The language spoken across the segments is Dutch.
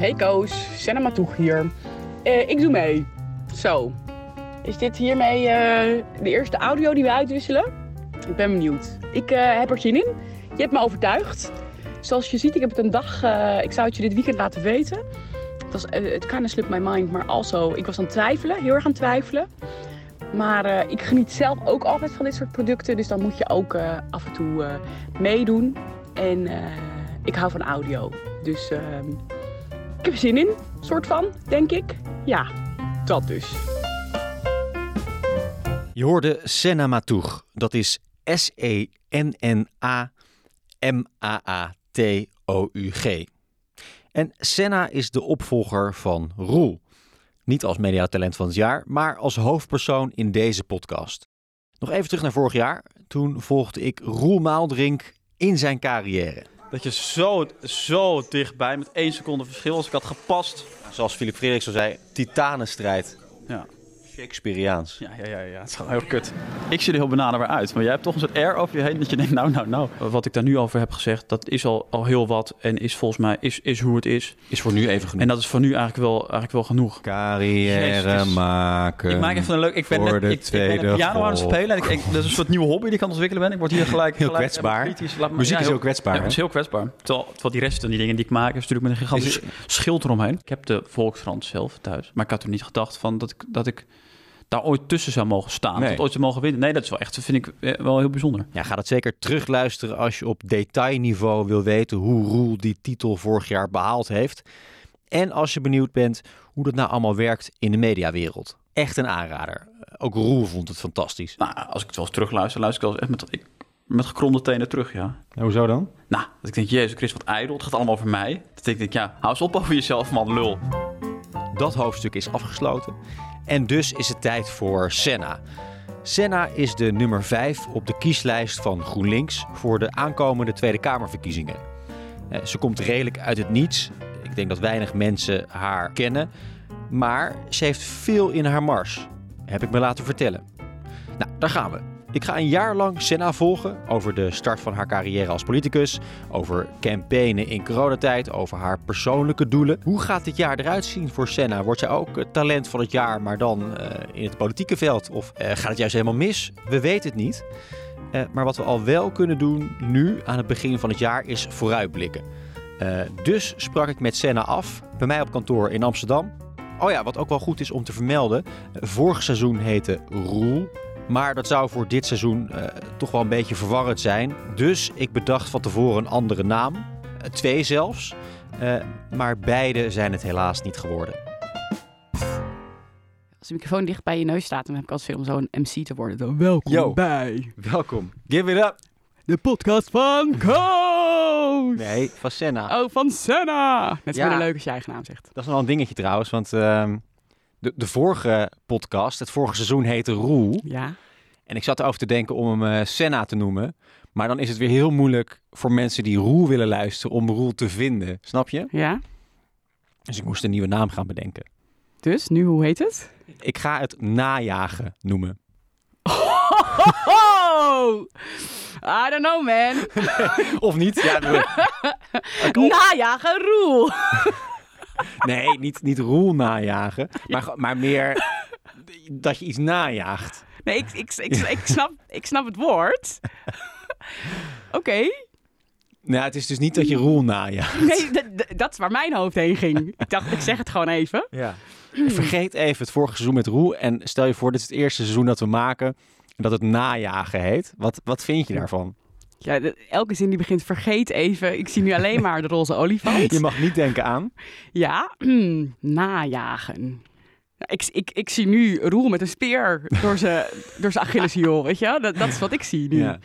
Hey Koos, Senna Matoeg hier. Eh, ik doe mee. Zo. Is dit hiermee eh, de eerste audio die we uitwisselen? Ik ben benieuwd. Ik eh, heb er zin in. Je hebt me overtuigd. Zoals je ziet, ik heb het een dag... ik zou het je dit weekend laten weten. Het was, het kind of slipped my mind, maar also... Ik was aan het twijfelen, heel erg aan het twijfelen. Maar ik geniet zelf ook altijd van dit soort producten. Dus dan moet je ook af en toe meedoen. En ik hou van audio. Dus ehm, ik heb zin in, soort van, denk ik. Ja, dat dus. Je hoorde Senna Matoeg. Dat is S-E-N-N-A-M-A-A-T-O-U-G. En Senna is de opvolger van Roel. Niet als mediatalent van het jaar, maar als hoofdpersoon in deze podcast. Nog even terug naar vorig jaar. Toen volgde ik Roel Maaldrink in zijn carrière. Dat je zo, zo dichtbij, met één seconde verschil, als ik had gepast. Zoals Philip zo zei, titanenstrijd. Ja, Shakespeareaans. ja, ja, ja, ja. het is gewoon heel kut. Ik zie er heel benaderbaar uit, maar jij hebt toch een soort air over je heen dat je denkt, nou, nou, nou. Wat ik daar nu over heb gezegd, dat is al, al heel wat en is volgens mij, is, is hoe het is. Is voor nu even genoeg. En dat is voor nu eigenlijk wel, eigenlijk wel genoeg. Carrière Jezus. maken. Ik maak even een leuk. Ik ben voor net de ik, ik ben tweede net piano aan het spelen. En ik, ik, dat is een soort nieuwe hobby die ik aan het ontwikkelen ben. Ik word hier gelijk. Heel gelijk kwetsbaar. kritisch. Laat me- Muziek ja, is heel kwetsbaar, Ja, het is heel kwetsbaar. Terwijl, terwijl die rest van die dingen die ik maak, is natuurlijk met een gigantisch Is- schild eromheen. Ik heb de Volkskrant zelf thuis. Maar ik had er niet gedacht van dat ik, dat ik daar ooit tussen zou mogen staan. Nee. Dat ooit zou mogen winnen. Nee, dat is wel echt, dat vind ik eh, wel heel bijzonder. Ja, ga dat zeker terugluisteren als je op detailniveau wil weten hoe Roel die titel vorig jaar behaald heeft. En als je benieuwd bent hoe dat nou allemaal werkt in de mediawereld. Echt een aanrader. Ook Roel vond het fantastisch. Nou, als ik het wel eens terugluister, luister ik wel eens echt met, ik, met gekromde tenen terug, ja. hoezo dan? Nou, dat ik denk, Jezus Christus, wat ijdel. Het gaat allemaal over mij. Dat ik denk, ja, hou eens op over jezelf, man, lul. Dat hoofdstuk is afgesloten. En dus is het tijd voor Senna. Senna is de nummer 5 op de kieslijst van GroenLinks voor de aankomende Tweede Kamerverkiezingen. Eh, Ze komt redelijk uit het niets. Ik denk dat weinig mensen haar kennen. Maar ze heeft veel in haar mars. Heb ik me laten vertellen. Nou, daar gaan we. Ik ga een jaar lang Senna volgen over de start van haar carrière als politicus, over campaignen in coronatijd, over haar persoonlijke doelen. Hoe gaat dit jaar eruit zien voor Senna? Wordt zij ook talent van het jaar, maar dan eh, in het politieke veld? Of eh, gaat het juist helemaal mis? We weten het niet. Eh, maar wat we al wel kunnen doen nu aan het begin van het jaar is vooruitblikken. Dus sprak ik met Senna af bij mij op kantoor in Amsterdam. Oh ja, wat ook wel goed is om te vermelden. Vorig seizoen heette Roel. Maar dat zou voor dit seizoen eh, toch wel een beetje verwarrend zijn. Dus ik bedacht van tevoren een andere naam. Eh, twee zelfs. Eh, maar beide zijn het helaas niet geworden. Als de microfoon dicht bij je neus staat, dan heb ik altijd veel om zo'n MC te worden. Dan welkom Yo. bij Welkom. Give it up. de podcast van Koos. Nee, van Senna. Oh, van Senna. Net zo Ja. leuk als je eigen naam zegt. Dat is nog wel een dingetje trouwens. Want ehm, de, de vorige podcast, het vorige seizoen heette Roel. Ja. En ik zat erover te denken om hem eh, Senna te noemen. Maar dan is het weer heel moeilijk voor mensen die Roel willen luisteren om Roel te vinden. Snap je? Ja. Dus ik moest een nieuwe naam gaan bedenken. Dus, nu hoe heet het? Ik ga het najagen noemen. Oh! I don't know, man. Of niet? Ja, Najagen Roel. nee, niet, niet Roel najagen. Maar, maar meer dat je iets najaagt. Nee, ik, ik, ik, ik, snap, ik snap het woord. Oké. Nou, het is dus niet dat je Roel najaagt. Nee, dat is waar mijn hoofd heen ging. Ik dacht, ik zeg het gewoon even. Ja. Vergeet even het vorige seizoen met Roel. En stel je voor, dit is het eerste seizoen dat we maken. En dat het najagen heet. Wat, wat vind je daarvan? Ja, elke zin die begint, vergeet even. Ik zie nu alleen maar de roze olifant. Je mag niet denken aan. Ja, najagen. Ja, Ik, ik, ik zie nu Roel met een speer door zijn door zijn Achilleshiel, weet je? Dat, dat is wat ik zie nu. Ja.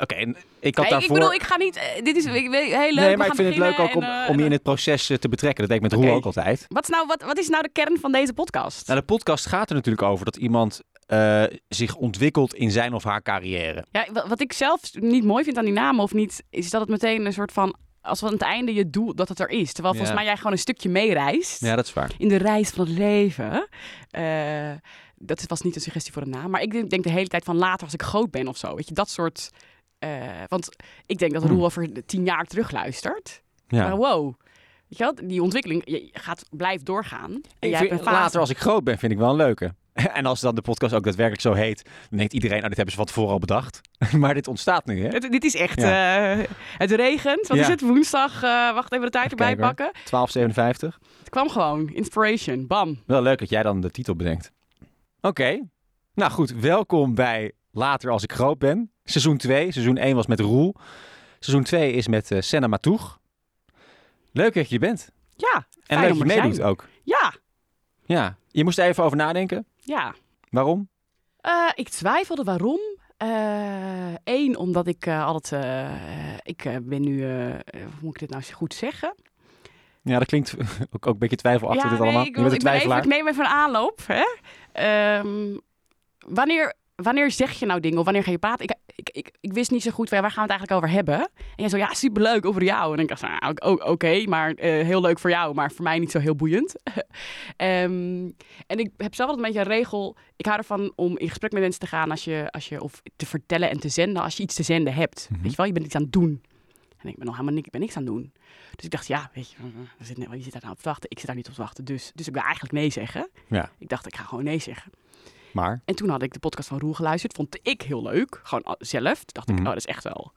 Oké, ik had daarvoor... Ik bedoel, ik ga niet... eh, dit is ik, heel leuk. nee, we maar ik vind het leuk ook om, en, om je eh, in het proces eh, te betrekken. Dat deed ik met Oké. Roel ook altijd. Wat is, nou, wat, wat is nou de kern van deze podcast? Nou, de podcast gaat er natuurlijk over dat iemand eh, zich ontwikkelt in zijn of haar carrière. Ja, wa- wat ik zelf niet mooi vind aan die naam of niet, is dat het meteen een soort van, als aan het einde je doel, dat het er is. Terwijl volgens mij jij gewoon een stukje meereist Ja, dat is waar. in de reis van het leven. Eh, dat was niet een suggestie voor een naam, maar ik denk, denk de hele tijd van later als ik groot ben of zo. Weet je, dat soort... eh, want ik denk dat Roel over tien jaar terugluistert. Ja. Maar wow, Weet je wel, die ontwikkeling je gaat, blijft doorgaan. En Ik jij vind- hebt een fase. later, als ik groot ben, vind ik wel een leuke. En als dan de podcast ook daadwerkelijk zo heet, dan denkt iedereen, nou, dit hebben ze van tevoren al bedacht. maar dit ontstaat nu, hè? Het, dit is echt... eh, het regent. Wat Ja. is het? Woensdag. eh, wacht even de tijd erbij pakken. 12,57. Het kwam gewoon. Inspiration. Bam. Wel leuk dat jij dan de titel bedenkt. Oké. Nou goed, welkom bij Later als ik groot ben. Seizoen 2. Seizoen 1 was met Roel. Seizoen 2 is met eh Senna Matoeg. Leuk dat je er bent. Ja. En leuk dat je meedoet zijn. ook. Ja. Ja. Je moest er even over nadenken. Ja. Waarom? Eh, ik twijfelde waarom. Eén, omdat ik eh, altijd... eh, ik eh, ben nu... eh, eh, hoe moet ik dit nou goed zeggen? Ja, dat klinkt ook, ook een beetje twijfelachtig dit nee, allemaal. Ik, ik, even, ik neem even een aanloop. Hè? Ehm, wanneer, wanneer zeg je nou dingen of wanneer ga je praten? Ik, ik, ik, ik wist niet zo goed waar, gaan we het eigenlijk over hebben. En jij zo, ja, superleuk over jou. En ik dacht, nou, oké, maar eh, heel leuk voor jou, maar voor mij niet zo heel boeiend. Ehm, en ik heb zelf altijd een beetje een regel. Ik hou ervan om in gesprek met mensen te gaan als je, als je of te vertellen en te zenden als je iets te zenden hebt. Mhm. Weet je wel, je bent iets aan het doen. En ik ben nog helemaal niks, ik ben niks aan het doen. Dus ik dacht, ja, weet je, er zit, je zit daar nou op te wachten. Ik zit daar niet op te wachten. Dus, dus ik wil eigenlijk nee zeggen. Ja. Ik dacht, ik ga gewoon nee zeggen. Maar, En toen had ik de podcast van Roel geluisterd. Vond ik heel leuk. Gewoon al- zelf. Toen dacht ik, Mhm. oh, dat is echt wel.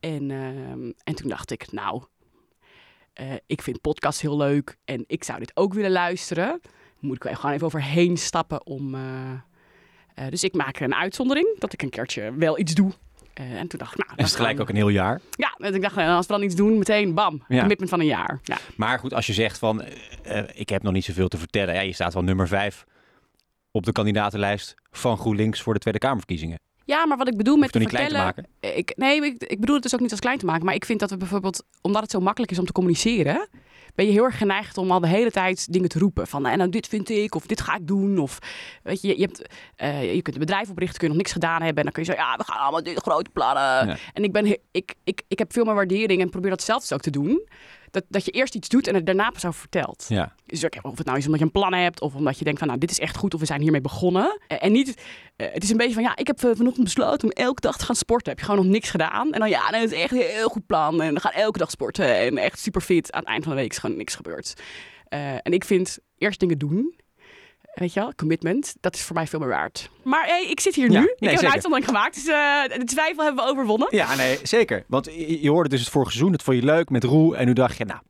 En, ehm, en toen dacht ik, nou, eh, ik vind podcast heel leuk. En ik zou dit ook willen luisteren. Moet ik wel gewoon even overheen stappen om... eh, eh, dus ik maak een uitzondering. Dat ik een keertje wel iets doe. Eh, en toen dacht ik, nou... het is gelijk ook een heel jaar. Ja, en ik dacht, nou, als we dan iets doen, meteen bam. Ja. Commitment van een jaar. Ja. Maar goed, als je zegt van, ik heb nog niet zoveel te vertellen. Ja, je staat wel nummer 5 op de kandidatenlijst van GroenLinks voor de Tweede Kamerverkiezingen. Ja, maar wat ik bedoel met te vertellen... maken. Ik, nee, ik, ik bedoel het dus ook niet als klein te maken. Maar ik vind dat we bijvoorbeeld, omdat het zo makkelijk is om te communiceren... ben je heel erg geneigd om al de hele tijd dingen te roepen. Van, en nou, dit vind ik, of dit ga ik doen. Of, weet je, je, hebt, eh, je kunt een bedrijf oprichten, kun je nog niks gedaan hebben. En dan kun je zeggen, ja, we gaan allemaal dit grote plannen. Ja. En ik, ben, ik, ik, ik heb veel meer waardering en probeer dat zelf dus ook te doen. Dat, dat je eerst iets doet en het daarna pas over vertelt. Ja. Dus ook, of het nou is omdat je een plan hebt, of omdat je denkt van, nou, dit is echt goed, of we zijn hiermee begonnen. Eh, En niet, eh, het is een beetje van, ja, ik heb eh, vanochtend besloten om elke dag te gaan sporten. Heb je gewoon nog niks gedaan. En dan, ja, dat is echt een heel goed plan. En we gaan elke dag sporten en echt super fit. Aan het eind van de week is gewoon niks gebeurd. En ik vind eerst dingen doen. Weet je wel, commitment, dat is voor mij veel meer waard. Maar hey, ik zit hier Ja, nu. nee, ik heb zeker. een uitzondering gemaakt. Dus eh, de twijfel hebben we overwonnen. Ja, nee, zeker. Want je, hoorde dus het vorige seizoen, dat vond je leuk met Roel. En nu dacht je, nou,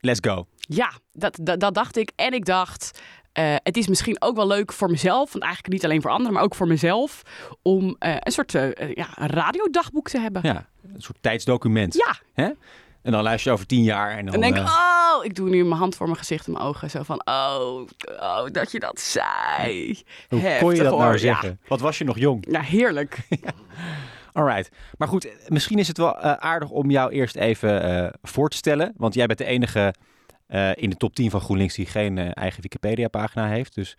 let's go. Ja, dat, dat, dat dacht ik. En ik dacht, eh, het is misschien ook wel leuk voor mezelf, want eigenlijk niet alleen voor anderen, maar ook voor mezelf, om eh, een soort eh, ja, radiodagboek te hebben. Ja, een soort tijdsdocument. Ja. Hè? En dan luister je over tien jaar en dan... En denk ik, eh, oh, ik doe nu mijn hand voor mijn gezicht en mijn ogen. Zo van, oh, oh dat je dat zei. hoe kon je dat nou hoor. zeggen? Wat was je nog jong? Ja, ja heerlijk. Alright. Maar goed, misschien is het wel eh, aardig om jou eerst even eh, voor te stellen. Want jij bent de enige in de top 10 van GroenLinks die geen eigen Wikipedia-pagina heeft. Dus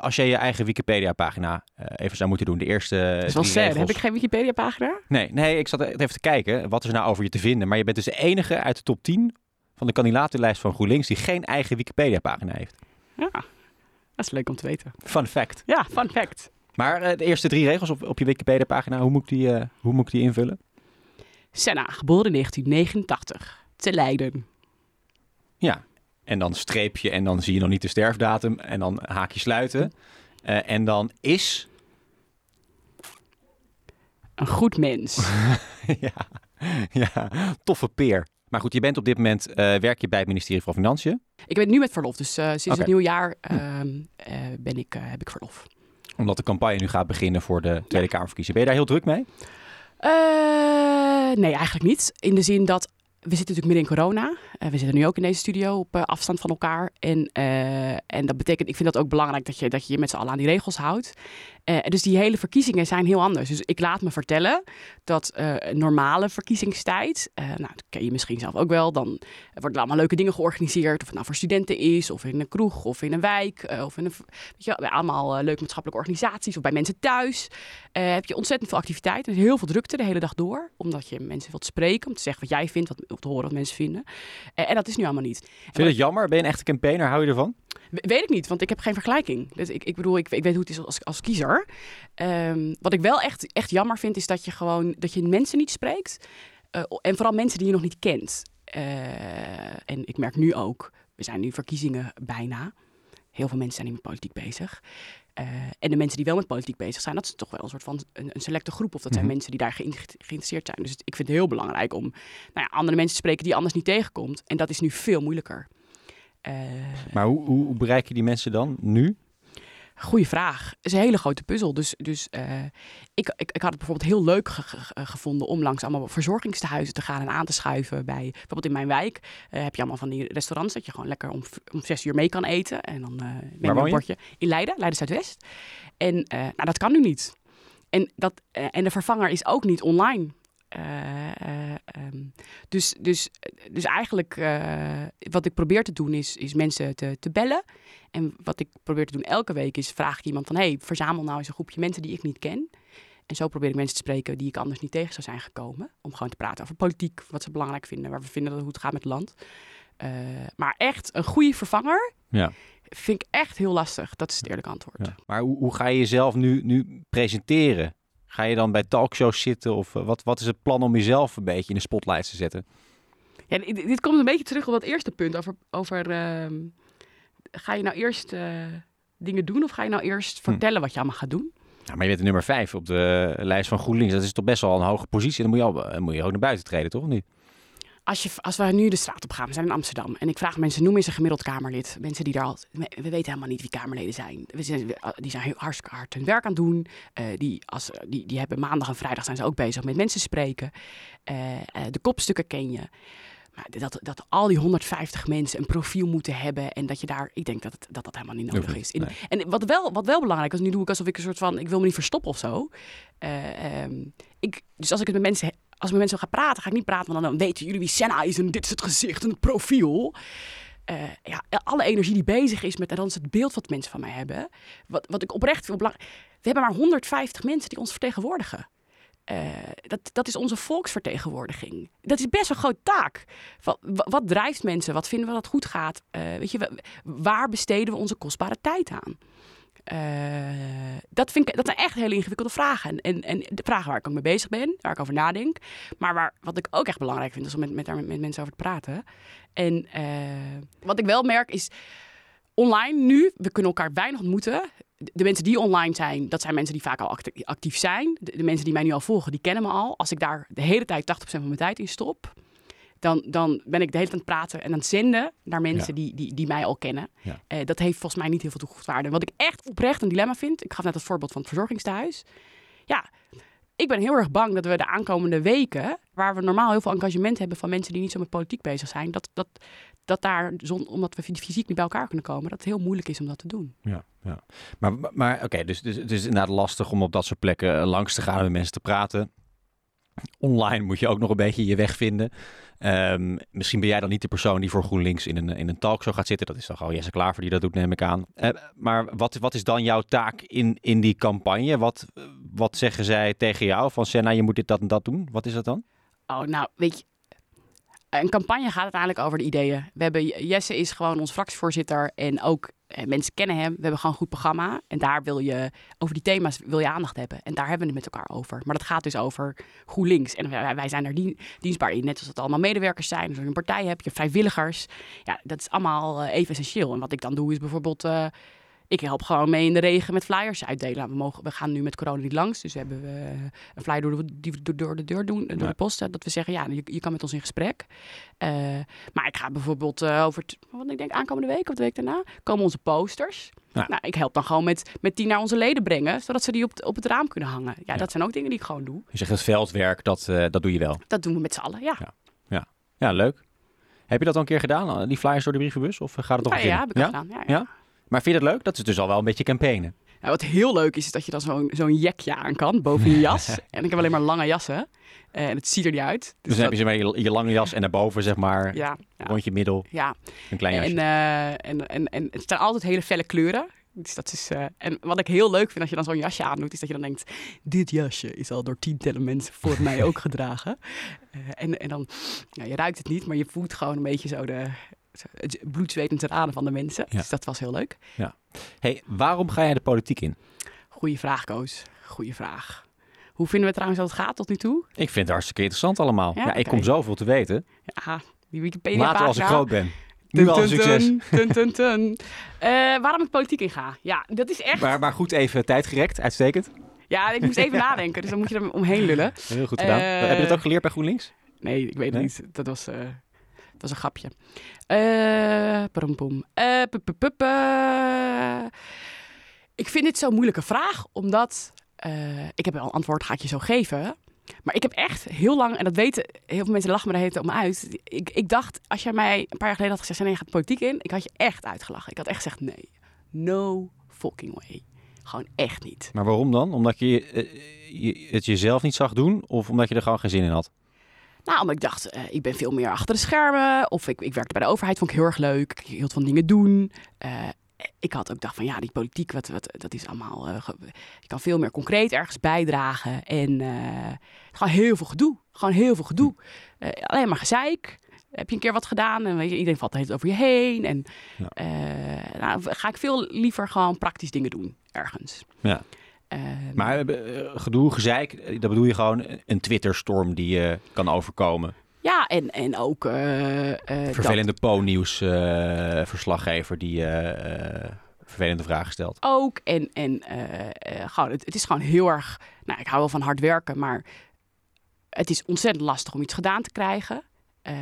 als jij je eigen Wikipedia-pagina eh, even zou moeten doen, de eerste Dat is wel drie sad. regels. Heb ik geen Wikipedia-pagina? Nee, nee, ik zat even te kijken. Wat is er nou over je te vinden? Maar je bent dus de enige uit de top 10 van de kandidatenlijst van GroenLinks die geen eigen Wikipedia-pagina heeft. Ja, dat is leuk om te weten. Fun fact. Ja, fun fact. Maar eh, de eerste drie regels op, op je Wikipedia-pagina, hoe, moet ik die, eh, hoe moet ik die invullen? Senna, geboren in 1989, te Leiden. Ja. En dan streepje en dan zie je nog niet de sterfdatum en dan haakje sluiten. Eh, en dan is... Een goed mens. ja, ja, toffe peer. Maar goed, je bent op dit moment, eh, werk je bij het ministerie van Financiën. ik ben nu met verlof, dus eh, sinds Oké. het nieuwe jaar ehm, eh, ben ik, heb ik verlof. Omdat de campagne nu gaat beginnen voor de Tweede Kamerverkiezingen. Ben je daar heel druk mee? Nee, eigenlijk niet. In de zin dat we zitten natuurlijk midden in corona. Eh, we zitten nu ook in deze studio op eh, afstand van elkaar. En, eh, en dat betekent, ik vind dat ook belangrijk dat je dat je, je met z'n allen aan die regels houdt. Dus die hele verkiezingen zijn heel anders. Dus ik laat me vertellen dat normale verkiezingstijd, nou, dat ken je misschien zelf ook wel, dan worden er allemaal leuke dingen georganiseerd. Of het nou voor studenten is, of in een kroeg, of in een wijk, of in een, weet je, bij allemaal leuke maatschappelijke organisaties, of bij mensen thuis. Heb je ontzettend veel activiteit. Er is heel veel drukte de hele dag door, omdat je mensen wilt spreken, om te zeggen wat jij vindt, wat, om te horen wat mensen vinden. Eh, en dat is nu allemaal niet. Vind je het jammer? Ben je een echte campaigner? Hou je ervan? We- Weet ik niet, want ik heb geen vergelijking. Dus ik, ik bedoel, ik, ik weet hoe het is als, als kiezer. Ehm, wat ik wel echt, echt jammer vind, is dat je gewoon dat je mensen niet spreekt. Eh, en vooral mensen die je nog niet kent. en ik merk nu ook, we zijn nu verkiezingen bijna. Heel veel mensen zijn niet met politiek bezig. Uh, en de mensen die wel met politiek bezig zijn, dat is toch wel een soort van een, een selecte groep. Of dat zijn Mhm. mensen die daar geïnteresseerd zijn. Dus ik vind het heel belangrijk om nou ja, andere mensen te spreken die je anders niet tegenkomt. En dat is nu veel moeilijker. Uh, Maar hoe, hoe, hoe bereik je die mensen dan nu? Goeie vraag. Het is een hele grote puzzel. Dus, dus uh, ik, ik, ik had het bijvoorbeeld heel leuk ge ge gevonden om langs allemaal verzorgingstehuizen te gaan en aan te schuiven. Bij, bijvoorbeeld in mijn wijk uh, heb je allemaal van die restaurants dat je gewoon lekker om, om zes uur mee kan eten. En dan uh, je een bordje in Leiden, Leiden Zuidwest. En nou, dat kan nu niet. En, dat, en de vervanger is ook niet online. Uh, um, dus, dus, dus eigenlijk uh, wat ik probeer te doen is, is mensen te, te bellen. En wat ik probeer te doen elke week is vraag ik iemand van... hey, verzamel nou eens een groepje mensen die ik niet ken. En zo probeer ik mensen te spreken die ik anders niet tegen zou zijn gekomen. Om gewoon te praten over politiek, wat ze belangrijk vinden... waar we vinden dat hoe het gaat met het land. Uh, maar echt een goede vervanger... Ja. Vind ik echt heel lastig. Dat is het eerlijke antwoord. Ja. Maar hoe, hoe ga je jezelf nu, nu presenteren? Ga je dan bij talkshows zitten? Of uh, wat, wat is het plan om jezelf een beetje in de spotlight te zetten? Ja, dit, dit komt een beetje terug op dat eerste punt. Over, over uh, ga je nou eerst uh, dingen doen of ga je nou eerst vertellen hm. wat je allemaal gaat doen? Ja, maar je bent de nummer vijf op de lijst van GroenLinks. Dat is toch best wel een hoge positie. Dan moet je, al, dan moet je ook naar buiten treden, toch? Niet? Als, je, als we nu de straat op gaan, we zijn in Amsterdam. En ik vraag mensen, noem eens een gemiddeld Kamerlid. Mensen die daar al... We weten helemaal niet wie Kamerleden zijn. We zijn die zijn heel hartstikke hard hun werk aan het doen. Uh, die, als, die, die hebben maandag en vrijdag zijn ze ook bezig met mensen spreken. Uh, uh, de kopstukken ken je. Maar dat, dat al die 150 mensen een profiel moeten hebben en dat je daar, ik denk dat het, dat, dat helemaal niet nodig is. In, nee. En wat wel, wat wel belangrijk is, nu doe ik alsof ik een soort van, ik wil me niet verstoppen of zo. Um, ik, dus als ik het met mensen, als ik met mensen ga praten, ga ik niet praten, want dan weten jullie wie Senna is en dit is het gezicht en het profiel. Uh, ja, alle energie die bezig is met, dan is het beeld wat mensen van mij hebben. Wat, wat ik oprecht veel belangrijk. We hebben maar 150 mensen die ons vertegenwoordigen. Uh, dat, dat is onze volksvertegenwoordiging. Dat is best een grote taak. Wat, wat drijft mensen? Wat vinden we dat goed gaat? Uh, weet je, waar besteden we onze kostbare tijd aan? Uh, dat, vind ik, dat zijn echt hele ingewikkelde vragen. En, en de vragen waar ik ook mee bezig ben, waar ik over nadenk. Maar waar, wat ik ook echt belangrijk vind, is om met, met, daar met, mensen over te praten. En wat ik wel merk is, online nu, we kunnen elkaar weinig ontmoeten de mensen die online zijn, dat zijn mensen die vaak al actief zijn. De, mensen die mij nu al volgen, die kennen me al. Als ik daar de hele tijd 80% van mijn tijd in stop, dan, dan ben ik de hele tijd aan het praten en aan het zenden naar mensen ja. die, die, die mij al kennen. Ja. Uh, dat heeft volgens mij niet heel veel toegevoegde waarde. Wat ik echt oprecht een dilemma vind, ik gaf net het voorbeeld van het verzorgingstehuis. Ja, ik ben heel erg bang dat we de aankomende weken, waar we normaal heel veel engagement hebben van mensen die niet zo met politiek bezig zijn, dat, dat, dat daar, zon, omdat we fysiek niet bij elkaar kunnen komen, dat het heel moeilijk is om dat te doen. Ja, ja. maar, maar oké, okay, dus, dus het is inderdaad lastig om op dat soort plekken langs te gaan en met mensen te praten. Online moet je ook nog een beetje je weg vinden. Um, misschien ben jij dan niet de persoon die voor GroenLinks in een, in een talkshow gaat zitten. Dat is dan gewoon Jesse Klaver die dat doet, neem ik aan. Uh, maar wat, wat is dan jouw taak in, in die campagne? Wat, wat zeggen zij tegen jou? Van Senna, je moet dit, dat en dat doen. Wat is dat dan? Oh, nou, weet je, een campagne gaat uiteindelijk over de ideeën. We hebben, Jesse is gewoon ons fractievoorzitter en ook eh, mensen kennen hem. We hebben gewoon een goed programma en daar wil je, over die thema's wil je aandacht hebben. En daar hebben we het met elkaar over. Maar dat gaat dus over GroenLinks. En wij, zijn dien, dienstbaar in, net als dat allemaal medewerkers zijn. Als je een partij hebt, je vrijwilligers. Ja, dat is allemaal uh, even essentieel. En wat ik dan doe is bijvoorbeeld... Uh, ik help gewoon mee in de regen met flyers uitdelen. We, mogen, we gaan nu met corona niet langs. Dus hebben we een flyer door de, die we door de deur doen, door Ja. de post. Dat we zeggen, ja, je, je kan met ons in gesprek. Eh, maar ik ga bijvoorbeeld eh, over, wat ik denk aankomende week of de week daarna, komen onze posters. Ja. Nou, ik help dan gewoon met, met die naar onze leden brengen, zodat ze die op, op het raam kunnen hangen. Ja, dat zijn ook dingen die ik gewoon doe. Je zegt het veldwerk, dat, eh, dat doe je wel. Dat doen we met z'n allen, ja. Ja, leuk. Heb je dat al een keer gedaan, die flyers door de brievenbus? Of gaat het nog Ja, ja, heb ik gedaan. Ja, ja. Maar vind je dat leuk? Dat is dus al wel een beetje campaignen. Ja, wat heel leuk is, is dat je dan zo'n zo'n jekje aan kan boven je jas. en ik heb alleen maar lange jassen. Eh, en het ziet er niet uit. Dus dan heb je maar je, je lange jas en daarboven zeg maar Ja, ja, rond je middel ja. een klein jasje. En, eh, en, en, en het zijn altijd hele felle kleuren. Dus dat is, eh, en wat ik heel leuk vind als je dan zo'n jasje aandoet, is dat je dan denkt: dit jasje is al door tientallen mensen voor mij ook gedragen. En, en dan, je ruikt het niet, maar je voelt gewoon een beetje zo de het bloed, zweet en tranen van de mensen. Ja. Dus dat was heel leuk. hey, waarom ga jij de politiek in? Goeie vraag, Koos. Goeie vraag. Hoe vinden we trouwens dat het gaat tot nu toe? Ik vind het hartstikke interessant allemaal. Ja, Ja, ik kom zoveel te weten. Ja, Die Wikipedia Later als ik groot ben. Nu Tun, al succes. tun, tun, tun, tun. Eh, waarom ik politiek in ga? Ja, dat is echt... Maar, maar goed, even tijd gerekt. Uitstekend. Ja, ik moest even nadenken, dus dan moet je er omheen lullen. Heel goed gedaan. Eh, Heb je dat ook geleerd bij GroenLinks? Nee, ik weet het Nee? niet. Dat was, eh, dat was een grapje. Eh. Eh. Ik vind dit zo'n moeilijke vraag, omdat... eh, ik heb wel een antwoord, ga ik je zo geven. Maar ik heb echt heel lang, en dat weten heel veel mensen lachen me heten om uit. Ik, ik dacht, als jij mij een paar jaar geleden had gezegd, nee, je gaat politiek in, ik had je echt uitgelachen. Ik had echt gezegd, nee, no fucking way. Gewoon echt niet. Maar waarom dan? Omdat je, eh, je het jezelf niet zag doen? Of omdat je er gewoon geen zin in had? Nou, omdat ik dacht, eh, ik ben veel meer achter de schermen. Of ik, ik werkte bij de overheid, vond ik heel erg leuk. Ik hield van dingen doen. Eh, ik had ook gedacht van, ja, die politiek, wat, wat, dat is allemaal... eh, je kan veel meer concreet ergens bijdragen. En gewoon heel veel gedoe. Gewoon heel veel gedoe. Alleen maar gezeik. Heb je een keer wat gedaan en weet je, iedereen valt de hele tijd over je heen. En Ja. nou, ga ik veel liever gewoon praktisch dingen doen ergens. Ja. Eh, Maar eh, gedoe, gezeik, eh, dat bedoel je gewoon een Twitterstorm die je kan overkomen. ja, en, en ook... eh, eh, Vervelende Po-nieuws eh, verslaggever die eh, eh, vervelende vragen stelt. ook. En, en eh, eh, gewoon, het, het is gewoon heel erg. Nou, ik hou wel van hard werken, maar het is ontzettend lastig om iets gedaan te krijgen. Eh,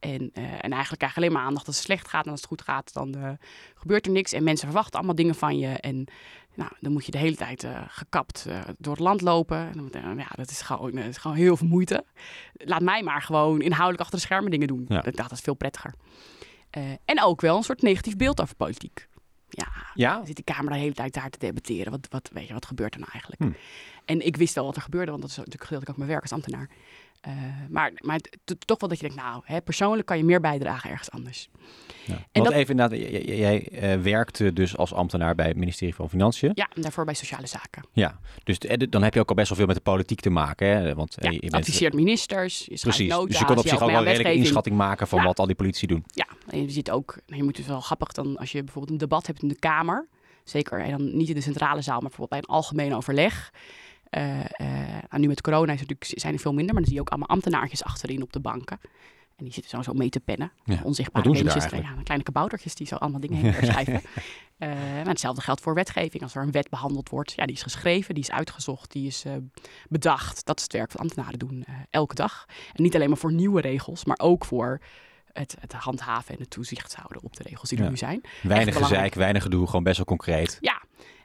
en, eh, en eigenlijk krijg je alleen maar aandacht als het slecht gaat. En als het goed gaat, dan eh, gebeurt er niks. En mensen verwachten allemaal dingen van je. En nou, dan moet je de hele tijd eh, gekapt eh, door het land lopen. En dan, ja, dat is gewoon, eh, dat is gewoon heel veel moeite. Laat mij maar gewoon inhoudelijk achter de schermen dingen doen. Ja. Dat, dat is veel prettiger. En ook wel een soort negatief beeld over politiek. Ja, Ja? dan zit die Kamer de hele tijd daar te debatteren. Wat, wat, weet je, wat gebeurt er nou eigenlijk? Hm. En ik wist wel wat er gebeurde, want dat is natuurlijk gedeeltelijk ook mijn werk als ambtenaar. Eh, maar maar toch wel dat je denkt, nou, hè, persoonlijk kan je meer bijdragen ergens anders. ja. En Want dat- even inderdaad, jij eh, werkte dus als ambtenaar bij het ministerie van Financiën. Ja, en daarvoor bij sociale zaken. Ja, dus eh, dan heb je ook al best wel veel met de politiek te maken. Hè? Want Ja, je bent adviseert ministers, je Precies, nota's, dus je kon op zich ook wel een redelijke inschatting maken van Ja. wat al die politici doen. Ja, en je ziet ook, nou, je moet dus wel grappig dan als je bijvoorbeeld een debat hebt in de Kamer. Zeker, en dan niet in de centrale zaal, maar bijvoorbeeld bij een algemeen overleg. Eh, eh, nou, nu met corona is natuurlijk, zijn er veel minder, maar dan zie je ook allemaal ambtenaartjes achterin op de banken. En die zitten zo, zo mee te pennen. Ja, Onzichtbare ja, kleine kaboutertjes die zo allemaal dingen heen schrijven. Eh, maar hetzelfde geldt voor wetgeving. Als er een wet behandeld wordt, ja, die is geschreven, die is uitgezocht, die is eh, bedacht. Dat is het werk wat ambtenaren doen eh, elke dag. En niet alleen maar voor nieuwe regels, maar ook voor het, het handhaven en het toezicht houden op de regels die er Ja. nu zijn. Weinig gezeik, weinig gedoe, gewoon best wel concreet. Ja.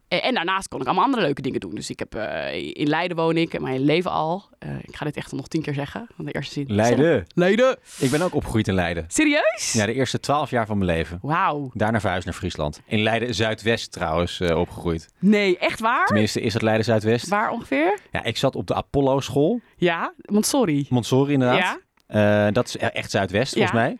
En, daarnaast kon ik allemaal andere leuke dingen doen. Dus ik heb eh, in Leiden woon ik, mijn hele leven al. Eh, ik ga dit echt nog tien keer zeggen. Van de eerste zin. Leiden. Leiden. Ik ben ook opgegroeid in Leiden. Serieus? Ja, de eerste twaalf jaar van mijn leven. Wauw. Daarna verhuisd naar Friesland. In Leiden Zuidwest trouwens eh, opgegroeid. Nee, echt waar? Tenminste, is het Leiden Zuidwest? Waar ongeveer? Ja, ik zat op de Apollo school. Ja, want sorry. Montessori inderdaad. Ja? Eh, dat is echt Zuidwest volgens Ja. mij.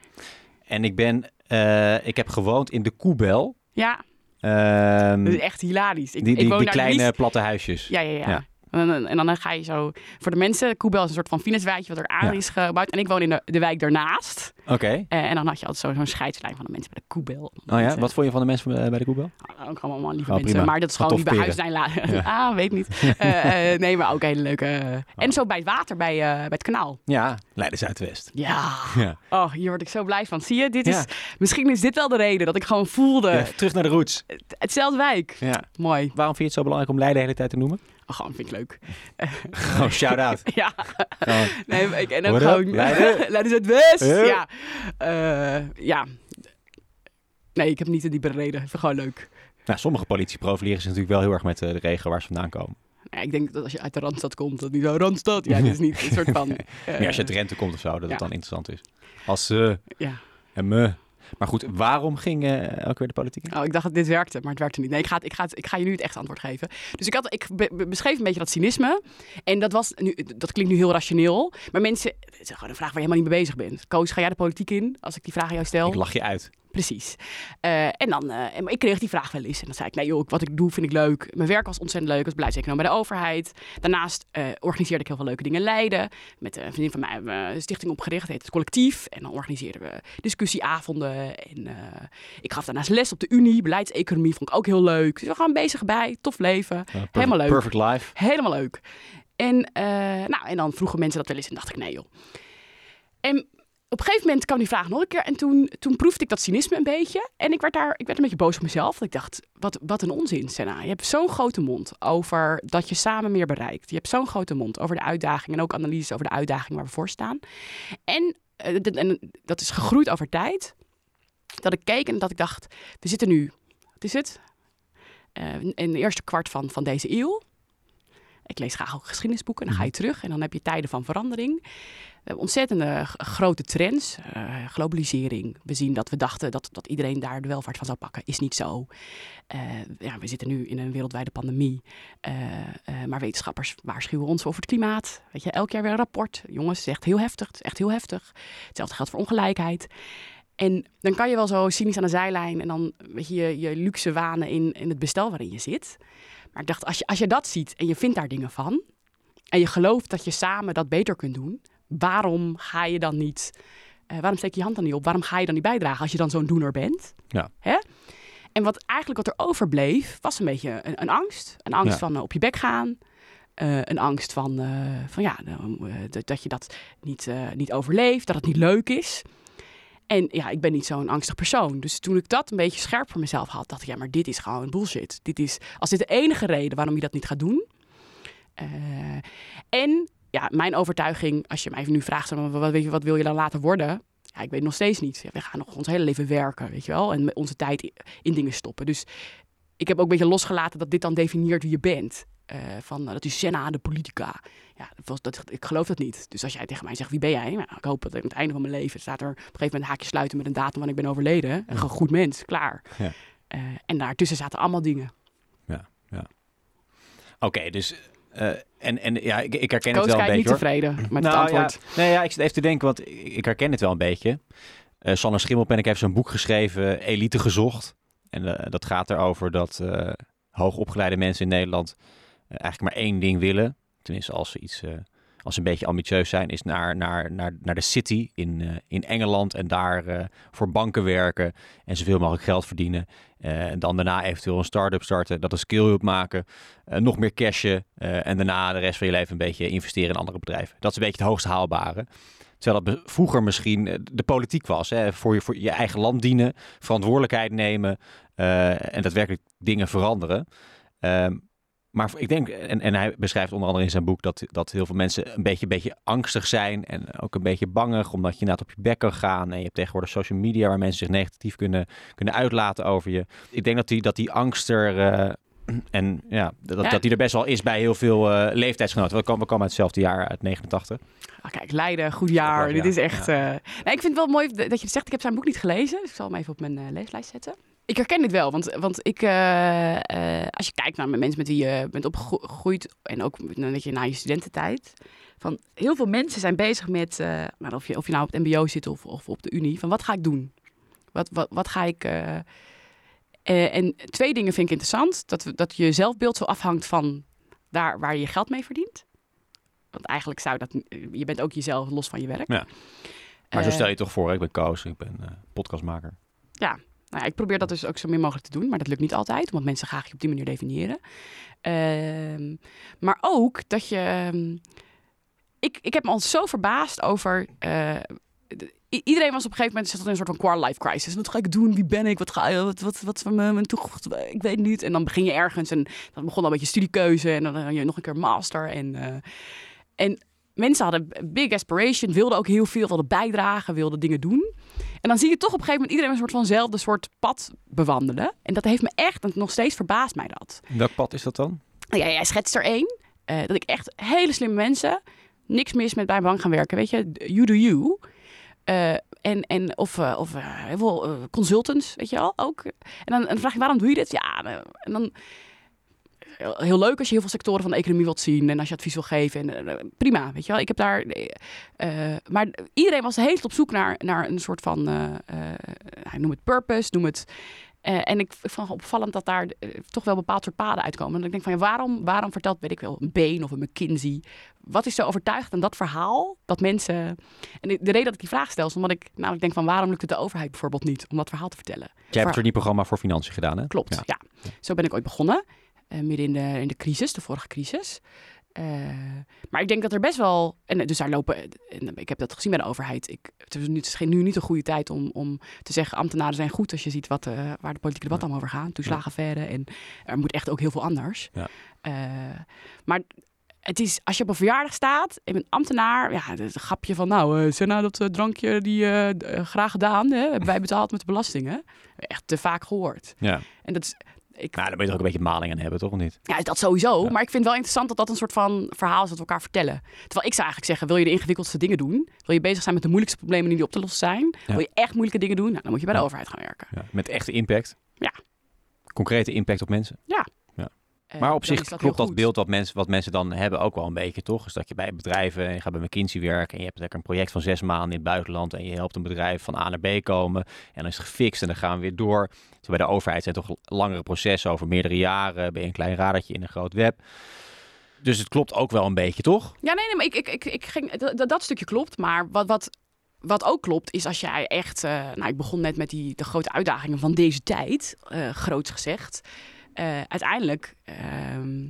En ik ben, eh, ik heb gewoond in de Koebel. Ja, Ehm, dat is echt hilarisch. Ik, die ik woon die kleine liefst- platte huisjes. Ja, ja, ja. Ja. En, dan, en dan ga je zo... Voor de mensen, Koebel is een soort van Venuswijtje wat er aan Ja. is gebouwd. En ik woon in de, de wijk daarnaast. Oké. Eh, en dan had je altijd zo- zo'n scheidslijn van de mensen bij de Koebel. Oh ja, wat vond je van de mensen eh, bij de Koebel? Nou, ook allemaal lieve Oh, mensen. prima. Maar dat is gewoon niet bij huis zijn. La- ah, weet niet. Eh, nee, maar ook hele leuke. Oh. En zo bij het water, bij, bij het kanaal. Ja, Leiden Zuidwest. Ja. Ja. Oh, hier word ik zo blij van. Zie je, dit is, misschien is dit wel de reden dat ik gewoon voelde. Terug naar de roots. het- Hetzelfde wijk. Ja. Mooi. Waarom vind je het zo belangrijk om Leiden de hele tijd te noemen? Oh, gewoon vind ik leuk. Gewoon shout-out. Ja. Nee, ik, en ook gewoon... Leiden? Is het West. Huh? Ja. Eh, ja. Nee, ik heb niet een diepere reden. Ik vind het gewoon leuk. nou, sommige politici profileren zich natuurlijk wel heel erg met eh, de regio waar ze vandaan komen. Ja, ik denk dat als je uit de Randstad komt, dat niet zo Randstad. Ja, dat is niet een soort van... Meer als je uit Drenthe komt of zo, dat ja. het dan interessant is. Als ze ja. en me. Maar goed, waarom ging eh ook weer de politiek in? Oh, ik dacht dat dit werkte, maar het werkte niet. Nee, ik ga, ik, ga ik ga je nu het echt antwoord geven. Dus ik, had, ik be- be- beschreef een beetje dat cynisme. En dat, was nu, dat klinkt nu heel rationeel. Maar mensen, het is gewoon een vraag waar je helemaal niet mee bezig bent. Koos, ga jij de politiek in? Als ik die vraag aan jou stel. Ik lach je uit. Precies. Eh, en dan, maar ik kreeg die vraag wel eens. En dan zei ik, nee joh, wat ik doe vind ik leuk. Mijn werk was ontzettend leuk. Ik was beleidseconoom bij de overheid. Daarnaast eh, organiseerde ik heel veel leuke dingen in Leiden. Met een vriendin van mij hebben we een stichting opgericht. heet het Collectief. En dan organiseerden we discussieavonden. En ik gaf daarnaast les op de Unie. Beleidseconomie vond ik ook heel leuk. Dus we gaan bezig bij. Tof leven. Uh, perfect, Helemaal leuk. Perfect life. Helemaal leuk. En, nou, en dan vroegen mensen dat wel eens en dacht ik, nee joh. En op een gegeven moment kwam die vraag nog een keer. En toen, toen proefde ik dat cynisme een beetje. En ik werd, daar, ik werd een beetje boos op mezelf. Ik dacht, wat, wat een onzin, Senna. Je hebt zo'n grote mond over dat je samen meer bereikt. Je hebt zo'n grote mond over de uitdaging. En ook analyses over de uitdaging waar we voor staan. En, en dat is gegroeid over tijd. Dat ik keek en dat ik dacht, we zitten nu, wat is het? Uh, in de eerste kwart van, van deze eeuw. Ik lees graag ook geschiedenisboeken. En dan ga je mhm. terug en dan heb je tijden van verandering. We hebben ontzettende grote trends. Uh, globalisering. We zien dat we dachten dat, dat iedereen daar de welvaart van zou pakken. Is niet zo. Uh, ja, we zitten nu in een wereldwijde pandemie. Uh, maar wetenschappers waarschuwen ons over het klimaat. Weet je, elk jaar weer een rapport. Jongens, het is echt heel heftig. Is echt heel heftig. Hetzelfde geldt voor ongelijkheid. En dan kan je wel zo cynisch aan de zijlijn en dan weet je, je, je luxe wanen in, in het bestel waarin je zit. Maar ik dacht, als je, als je dat ziet en je vindt daar dingen van en je gelooft dat je samen dat beter kunt doen, waarom ga je dan niet, uh, waarom steek je je hand dan niet op? Waarom ga je dan niet bijdragen als je dan zo'n doener bent? Ja. Hè? En wat eigenlijk wat er overbleef, was een beetje een, een angst. Een angst van uh, op je bek gaan. Uh, een angst van, van ja, dat je dat niet, niet overleeft, dat het niet leuk is. En ja, ik ben niet zo'n angstig persoon. Dus toen ik dat een beetje scherp voor mezelf had, dacht ik, ja, maar dit is gewoon bullshit. Dit is, als dit de enige reden waarom je dat niet gaat doen. Uh, en ja, mijn overtuiging, als je mij nu vraagt, wat, weet je, wat wil je dan laten worden? Ja, ik weet nog steeds niet. Ja, we gaan nog ons hele leven werken, weet je wel. En onze tijd in dingen stoppen. Dus ik heb ook een beetje losgelaten dat dit dan definieert wie je bent. Uh, van dat is Senna, de politica. Ja, dat, dat, ik geloof dat niet. Dus als jij tegen mij zegt, wie ben jij? Nou, ik hoop dat aan het einde van mijn leven staat er op een gegeven moment een haakje sluiten met een datum wanneer ik ben overleden. En gewoon goed mens, klaar. Ja. Uh, en daartussen zaten allemaal dingen. Ja, ja. Oké, dus uh, en, en ja, ik, ik herken het wel een beetje. niet tevreden met nou, het antwoord. Ja, nee, ja, ik zit even te denken, want ik herken het wel een beetje. Uh, Sanne Schimmelpenninck heeft zo'n boek geschreven, Elite gezocht. En uh, dat gaat erover dat hoogopgeleide mensen in Nederland eigenlijk maar één ding willen. Tenminste, als ze iets als ze een beetje ambitieus zijn, is naar, naar, naar, naar de city in, uh, in Engeland en daar uh, voor banken werken en zoveel mogelijk geld verdienen. Uh, en dan daarna eventueel een start-up starten, dat een skill-up maken, nog meer cashen en daarna de rest van je leven een beetje investeren in andere bedrijven. Dat is een beetje het hoogst haalbare. Terwijl dat vroeger misschien de politiek was. Hè? Voor, je, voor je eigen land dienen, verantwoordelijkheid nemen en daadwerkelijk dingen veranderen. Um, maar ik denk, en, en hij beschrijft onder andere in zijn boek dat, dat heel veel mensen een beetje, beetje angstig zijn en ook een beetje bangig, omdat je inderdaad op je bek kan gaan. En je hebt tegenwoordig social media waar mensen zich negatief kunnen, kunnen uitlaten over je. Ik denk dat die, dat die angst er. Uh, en ja dat, dat die er best wel is bij heel veel uh, leeftijdsgenoten. We komen, we komen uit hetzelfde jaar, uit 89. Oh, kijk, Leiden, goed jaar. Dit is echt... Ja. Uh... nee, ik vind het wel mooi dat je zegt, ik heb zijn boek niet gelezen. Dus ik zal hem even op mijn leeslijst zetten ik herken dit wel, want, want ik, uh, uh, als je kijkt naar mensen met wie je bent opgegroeid en ook weet je, na je studententijd, van heel veel mensen zijn bezig met, uh, nou, of, je, of je nou op het MBO zit of, of op de Unie, van wat ga ik doen? Wat, wat, wat ga ik. en twee dingen vind ik interessant: dat, dat je zelfbeeld zo afhangt van daar waar je je geld mee verdient. Want eigenlijk zou dat. Je bent ook jezelf los van je werk. Ja. Maar zo stel je toch voor, ik ben Koos, ik ben podcastmaker. Ja, nou ik probeer dat dus ook zo min mogelijk te doen, maar dat lukt niet altijd, omdat mensen graag je op die manier definiëren. Uh, maar ook dat je. Ehm, ik, ik heb me al zo verbaasd over. Uh, iedereen was op een gegeven moment in een soort van core life crisis. Wat ga ik doen? Wie ben ik? Wat ga? Wat, wat, wat van mijn toekomst? Ik weet niet. En dan begin je ergens en dan begon al een beetje studiekeuze en dan had je nog een keer master. En, uh, en mensen hadden big aspiration, wilden ook heel veel, wilden bijdragen, wilden dingen doen. En dan zie je toch op een gegeven moment iedereen een soort vanzelfde soort pad bewandelen. En dat heeft me echt, en nog steeds verbaast mij dat. Welk pad is dat dan? Ja, jij schetst er één. Uh, dat ik echt hele slimme mensen, niks mis met bij een bank gaan werken, weet je. You do you. Uh, en, en of, uh, of heel veel consultants, weet je wel, ook. En dan, en dan vraag je, waarom doe je dit? Ja, en dan heel leuk als je heel veel sectoren van de economie wilt zien en als je advies wil geven. En, uh, prima, weet je wel. Ik heb daar. Uh, maar iedereen was heel op zoek naar, naar een soort van. Noem het purpose, noem het. en ik, vond het opvallend dat daar toch wel bepaald soort paden uitkomen. En ik denk van ja, waarom, waarom vertelt, weet ik wel, een Been of een McKinsey? Wat is zo overtuigd aan dat verhaal dat mensen. En de, de, reden dat ik die vraag stel is omdat ik namelijk denk van waarom lukt het de overheid bijvoorbeeld niet om dat verhaal te vertellen? Jij hebt er die programma voor financiën gedaan, hè? Klopt, ja. ja. Zo ben ik ooit begonnen. Uh, midden in de, in de crisis, de vorige crisis. Eh, maar ik denk dat er best wel. En dus daar lopen. En ik heb dat gezien bij de overheid. Ik, het, is nu, het is geen, nu niet een goede tijd om, om te zeggen. ambtenaren zijn goed. als je ziet wat, uh, waar de politieke debat allemaal over gaat. Toeslagenverre. En er moet echt ook heel veel anders. Ja. Uh, maar het is, als je op een verjaardag staat en een ambtenaar, ja, het grapje van, nou, uh, Senna, dat uh, drankje die uh, graag gedaan, hè, hebben wij betaald met de belastingen. Echt te vaak gehoord. Ja. En dat is, ik... Nou, daar moet je er ook een beetje maling aan hebben, toch? Of niet? Ja, dat sowieso. Maar ik vind het wel interessant dat dat een soort van verhaal is dat we elkaar vertellen. Terwijl ik zou eigenlijk zeggen, wil je de ingewikkeldste dingen doen? Wil je bezig zijn met de moeilijkste problemen die op te lossen zijn? Wil je echt moeilijke dingen doen? Nou, dan moet je bij de overheid gaan werken. Met echte impact? Ja. Concrete impact op mensen? Ja. Eh, maar op zich dat klopt dat beeld wat mensen, wat mensen dan hebben ook wel een beetje, toch? Dus dat je bij bedrijven, en je gaat bij McKinsey werken en je hebt lekker een project van zes maanden in het buitenland en je helpt een bedrijf van A naar B komen en dan is het gefixt en dan gaan we weer door. Dus bij de overheid zijn toch langere processen over meerdere jaren, ben je een klein radertje in een groot web. Dus het klopt ook wel een beetje, toch? Ja, nee, nee maar ik, ik, ik, ik ging, dat, dat stukje klopt. Maar wat, wat, wat ook klopt, is als jij echt. Uh, nou, ik begon net met die, de grote uitdagingen van deze tijd, uh, groots gezegd. Uh, uiteindelijk ehm,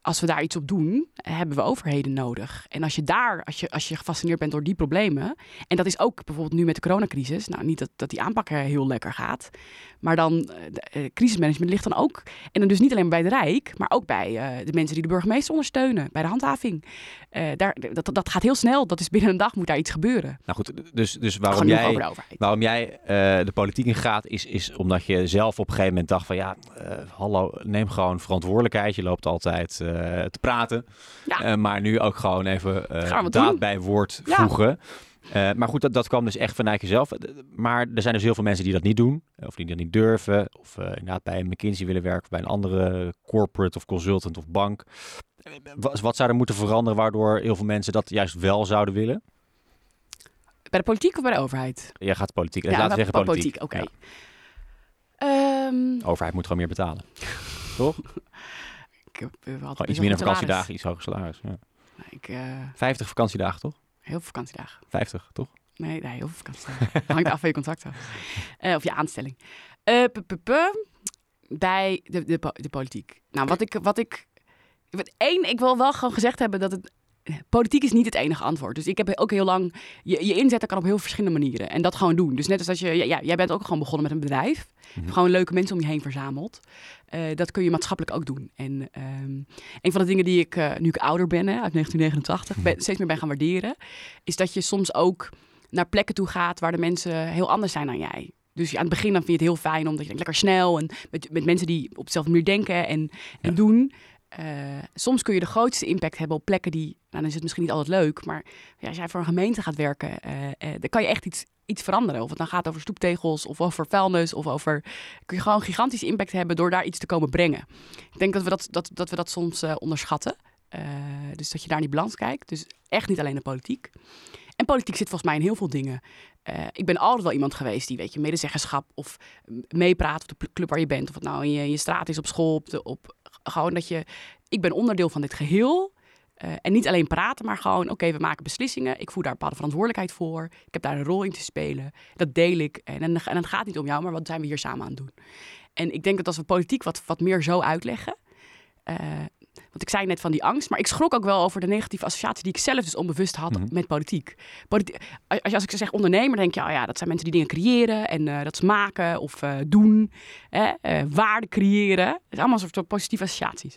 als we daar iets op doen, hebben we overheden nodig. En als je daar, als je, als je gefascineerd bent door die problemen, en dat is ook bijvoorbeeld nu met de coronacrisis, nou niet dat, dat die aanpak heel lekker gaat, maar dan uh, crisismanagement ligt dan ook, en dan dus niet alleen bij het Rijk, maar ook bij uh, de mensen die de burgemeester ondersteunen, bij de handhaving. Uh, daar, dat, dat gaat heel snel, dat is binnen een dag moet daar iets gebeuren. Nou goed, dus, dus waarom jij, waarom jij de politiek in gaat, is, is omdat je zelf op een gegeven moment dacht van ja, hallo, neem gewoon verantwoordelijkheid, je loopt altijd eh, te praten. Ja. Eh, maar nu ook gewoon even daad bij woord voegen. Maar goed, dat, dat kwam dus echt vanuit jezelf. Maar er zijn dus heel veel mensen die dat niet doen. Of die dat niet durven. Of inderdaad bij een McKinsey willen werken. Bij een andere corporate of consultant of bank. Wat, wat zou er moeten veranderen waardoor heel veel mensen dat juist wel zouden willen? Bij de politiek of bij de overheid? Ja, gaat politiek. Ja, Laten we zeggen politiek. politiek Oké. Okay. Um... overheid moet gewoon meer betalen. Toch? ik had iets minder vakantiedagen, iets hoger salaris. Ja. Ik, uh, eh, 50 vakantiedagen, toch? Heel veel vakantiedagen. 50, toch? Nee, nee heel veel vakantiedagen. Hangt af van je contract af. Uh, of je aanstelling. Uh, bij de, de, de politiek. Nou, wat ik... Wat ik één, ik wil wel gewoon gezegd hebben dat het politiek is niet het enige antwoord. Dus ik heb ook heel lang. Je, je inzetten kan op heel verschillende manieren. En dat gewoon doen. Dus net als dat je. Ja, jij bent ook gewoon begonnen met een bedrijf. Mhm. Gewoon leuke mensen om je heen verzameld. Uh, dat kun je maatschappelijk ook doen. En um, een van de dingen die ik, uh, nu ik ouder ben, hè, uit 1989, ben, mhm. steeds meer ben gaan waarderen. Is dat je soms ook naar plekken toe gaat waar de mensen heel anders zijn dan jij. Dus aan het begin dan vind je het heel fijn omdat je denkt, lekker snel en met, met mensen die op dezelfde manier denken en, en doen. Uh, soms kun je de grootste impact hebben op plekken die, nou dan is het misschien niet altijd leuk, maar ja, als jij voor een gemeente gaat werken, uh, uh, dan kan je echt iets, iets veranderen. Of het dan gaat over stoeptegels of over vuilnis of over, kun je gewoon gigantische impact hebben door daar iets te komen brengen. Ik denk dat we dat, dat, dat, we dat soms onderschatten. dus dat je daar niet balans kijkt. Dus echt niet alleen de politiek. En politiek zit volgens mij in heel veel dingen. ik ben altijd wel iemand geweest die, weet je, medezeggenschap of meepraat op de club waar je bent. Of het nou in je, je straat is, op school, op, de, op gewoon dat je, ik ben onderdeel van dit geheel. Uh, en niet alleen praten, maar gewoon, oké, we maken beslissingen. Ik voer daar bepaalde verantwoordelijkheid voor. Ik heb daar een rol in te spelen. Dat deel ik. En, en, en het gaat niet om jou, maar wat zijn we hier samen aan het doen? En ik denk dat als we politiek wat, wat meer zo uitleggen. Uh, want ik zei net van die angst, maar ik schrok ook wel over de negatieve associatie die ik zelf dus onbewust had mhm. met politiek. Politi als, als ik zeg ondernemer, denk je, oh ja, dat zijn mensen die dingen creëren en uh, dat ze maken of uh, doen, uh, waarde creëren. Het is allemaal een soort positieve associaties.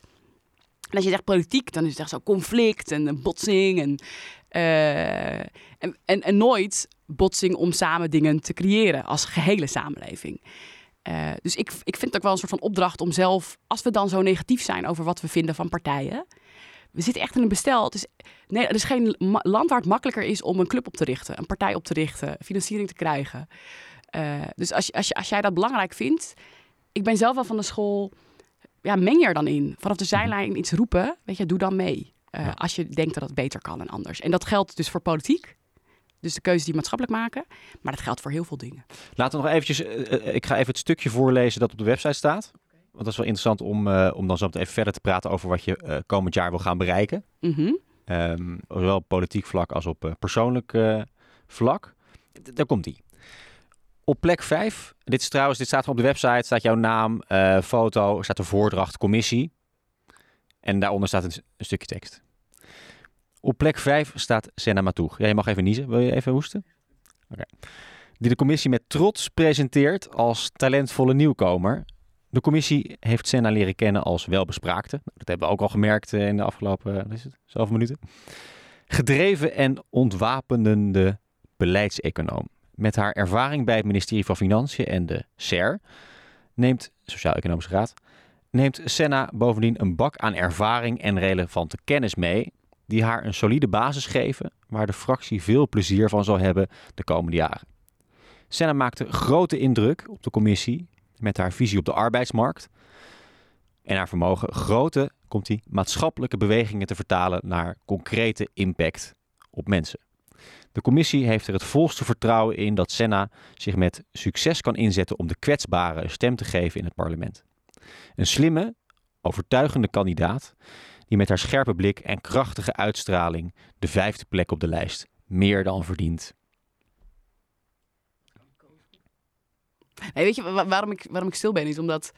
En als je zegt politiek, dan is het echt zo conflict en botsing en, en, en, en nooit botsing om samen dingen te creëren als gehele samenleving. Uh, dus ik, ik vind het ook wel een soort van opdracht om zelf, als we dan zo negatief zijn over wat we vinden van partijen. We zitten echt in een bestel. Het is, nee, er is geen land waar het makkelijker is om een club op te richten, een partij op te richten, financiering te krijgen. Uh, dus als, als, als jij dat belangrijk vindt, ik ben zelf wel van de school, ja, meng je er dan in. Vanaf de zijlijn iets roepen, weet je, doe dan mee. Uh, als je denkt dat het beter kan en anders. En dat geldt dus voor politiek. Dus de keuzes die maatschappelijk maken. Maar dat geldt voor heel veel dingen. Laten we nog eventjes... Uh, ik ga even het stukje voorlezen dat op de website staat. Want dat is wel interessant om, uh, om dan zo even verder te praten over wat je uh, komend jaar wil gaan bereiken. Mm -hmm. um, zowel op politiek vlak als op persoonlijk vlak. D daar komt ie. Op plek 5, dit is trouwens, dit staat op de website, staat jouw naam, foto, staat de voordracht, commissie. En daaronder staat een, een stukje tekst. Op plek 5 staat Senna Matoeg. Ja, je mag even niezen. Wil je even hoesten? Oké. Die de commissie met trots presenteert als talentvolle nieuwkomer. De commissie heeft Senna leren kennen als welbespraakte. Dat hebben we ook al gemerkt eh, in de afgelopen wat is het, zoveel minuten. Gedreven en ontwapenende beleidseconoom. Met haar ervaring bij het ministerie van Financiën en de SER, neemt, Sociaal-Economische Raad, neemt Senna bovendien een bak aan ervaring en relevante kennis mee, die haar een solide basis geven waar de fractie veel plezier van zal hebben de komende jaren. Senna maakte grote indruk op de commissie met haar visie op de arbeidsmarkt en haar vermogen grote komt die, maatschappelijke bewegingen te vertalen naar concrete impact op mensen. De commissie heeft er het volste vertrouwen in dat Senna zich met succes kan inzetten om de kwetsbaren een stem te geven in het parlement. Een slimme, overtuigende kandidaat die met haar scherpe blik en krachtige uitstraling de vijfde plek op de lijst meer dan verdient. Nee, weet je wa- waarom ik, waarom ik stil ben? Is omdat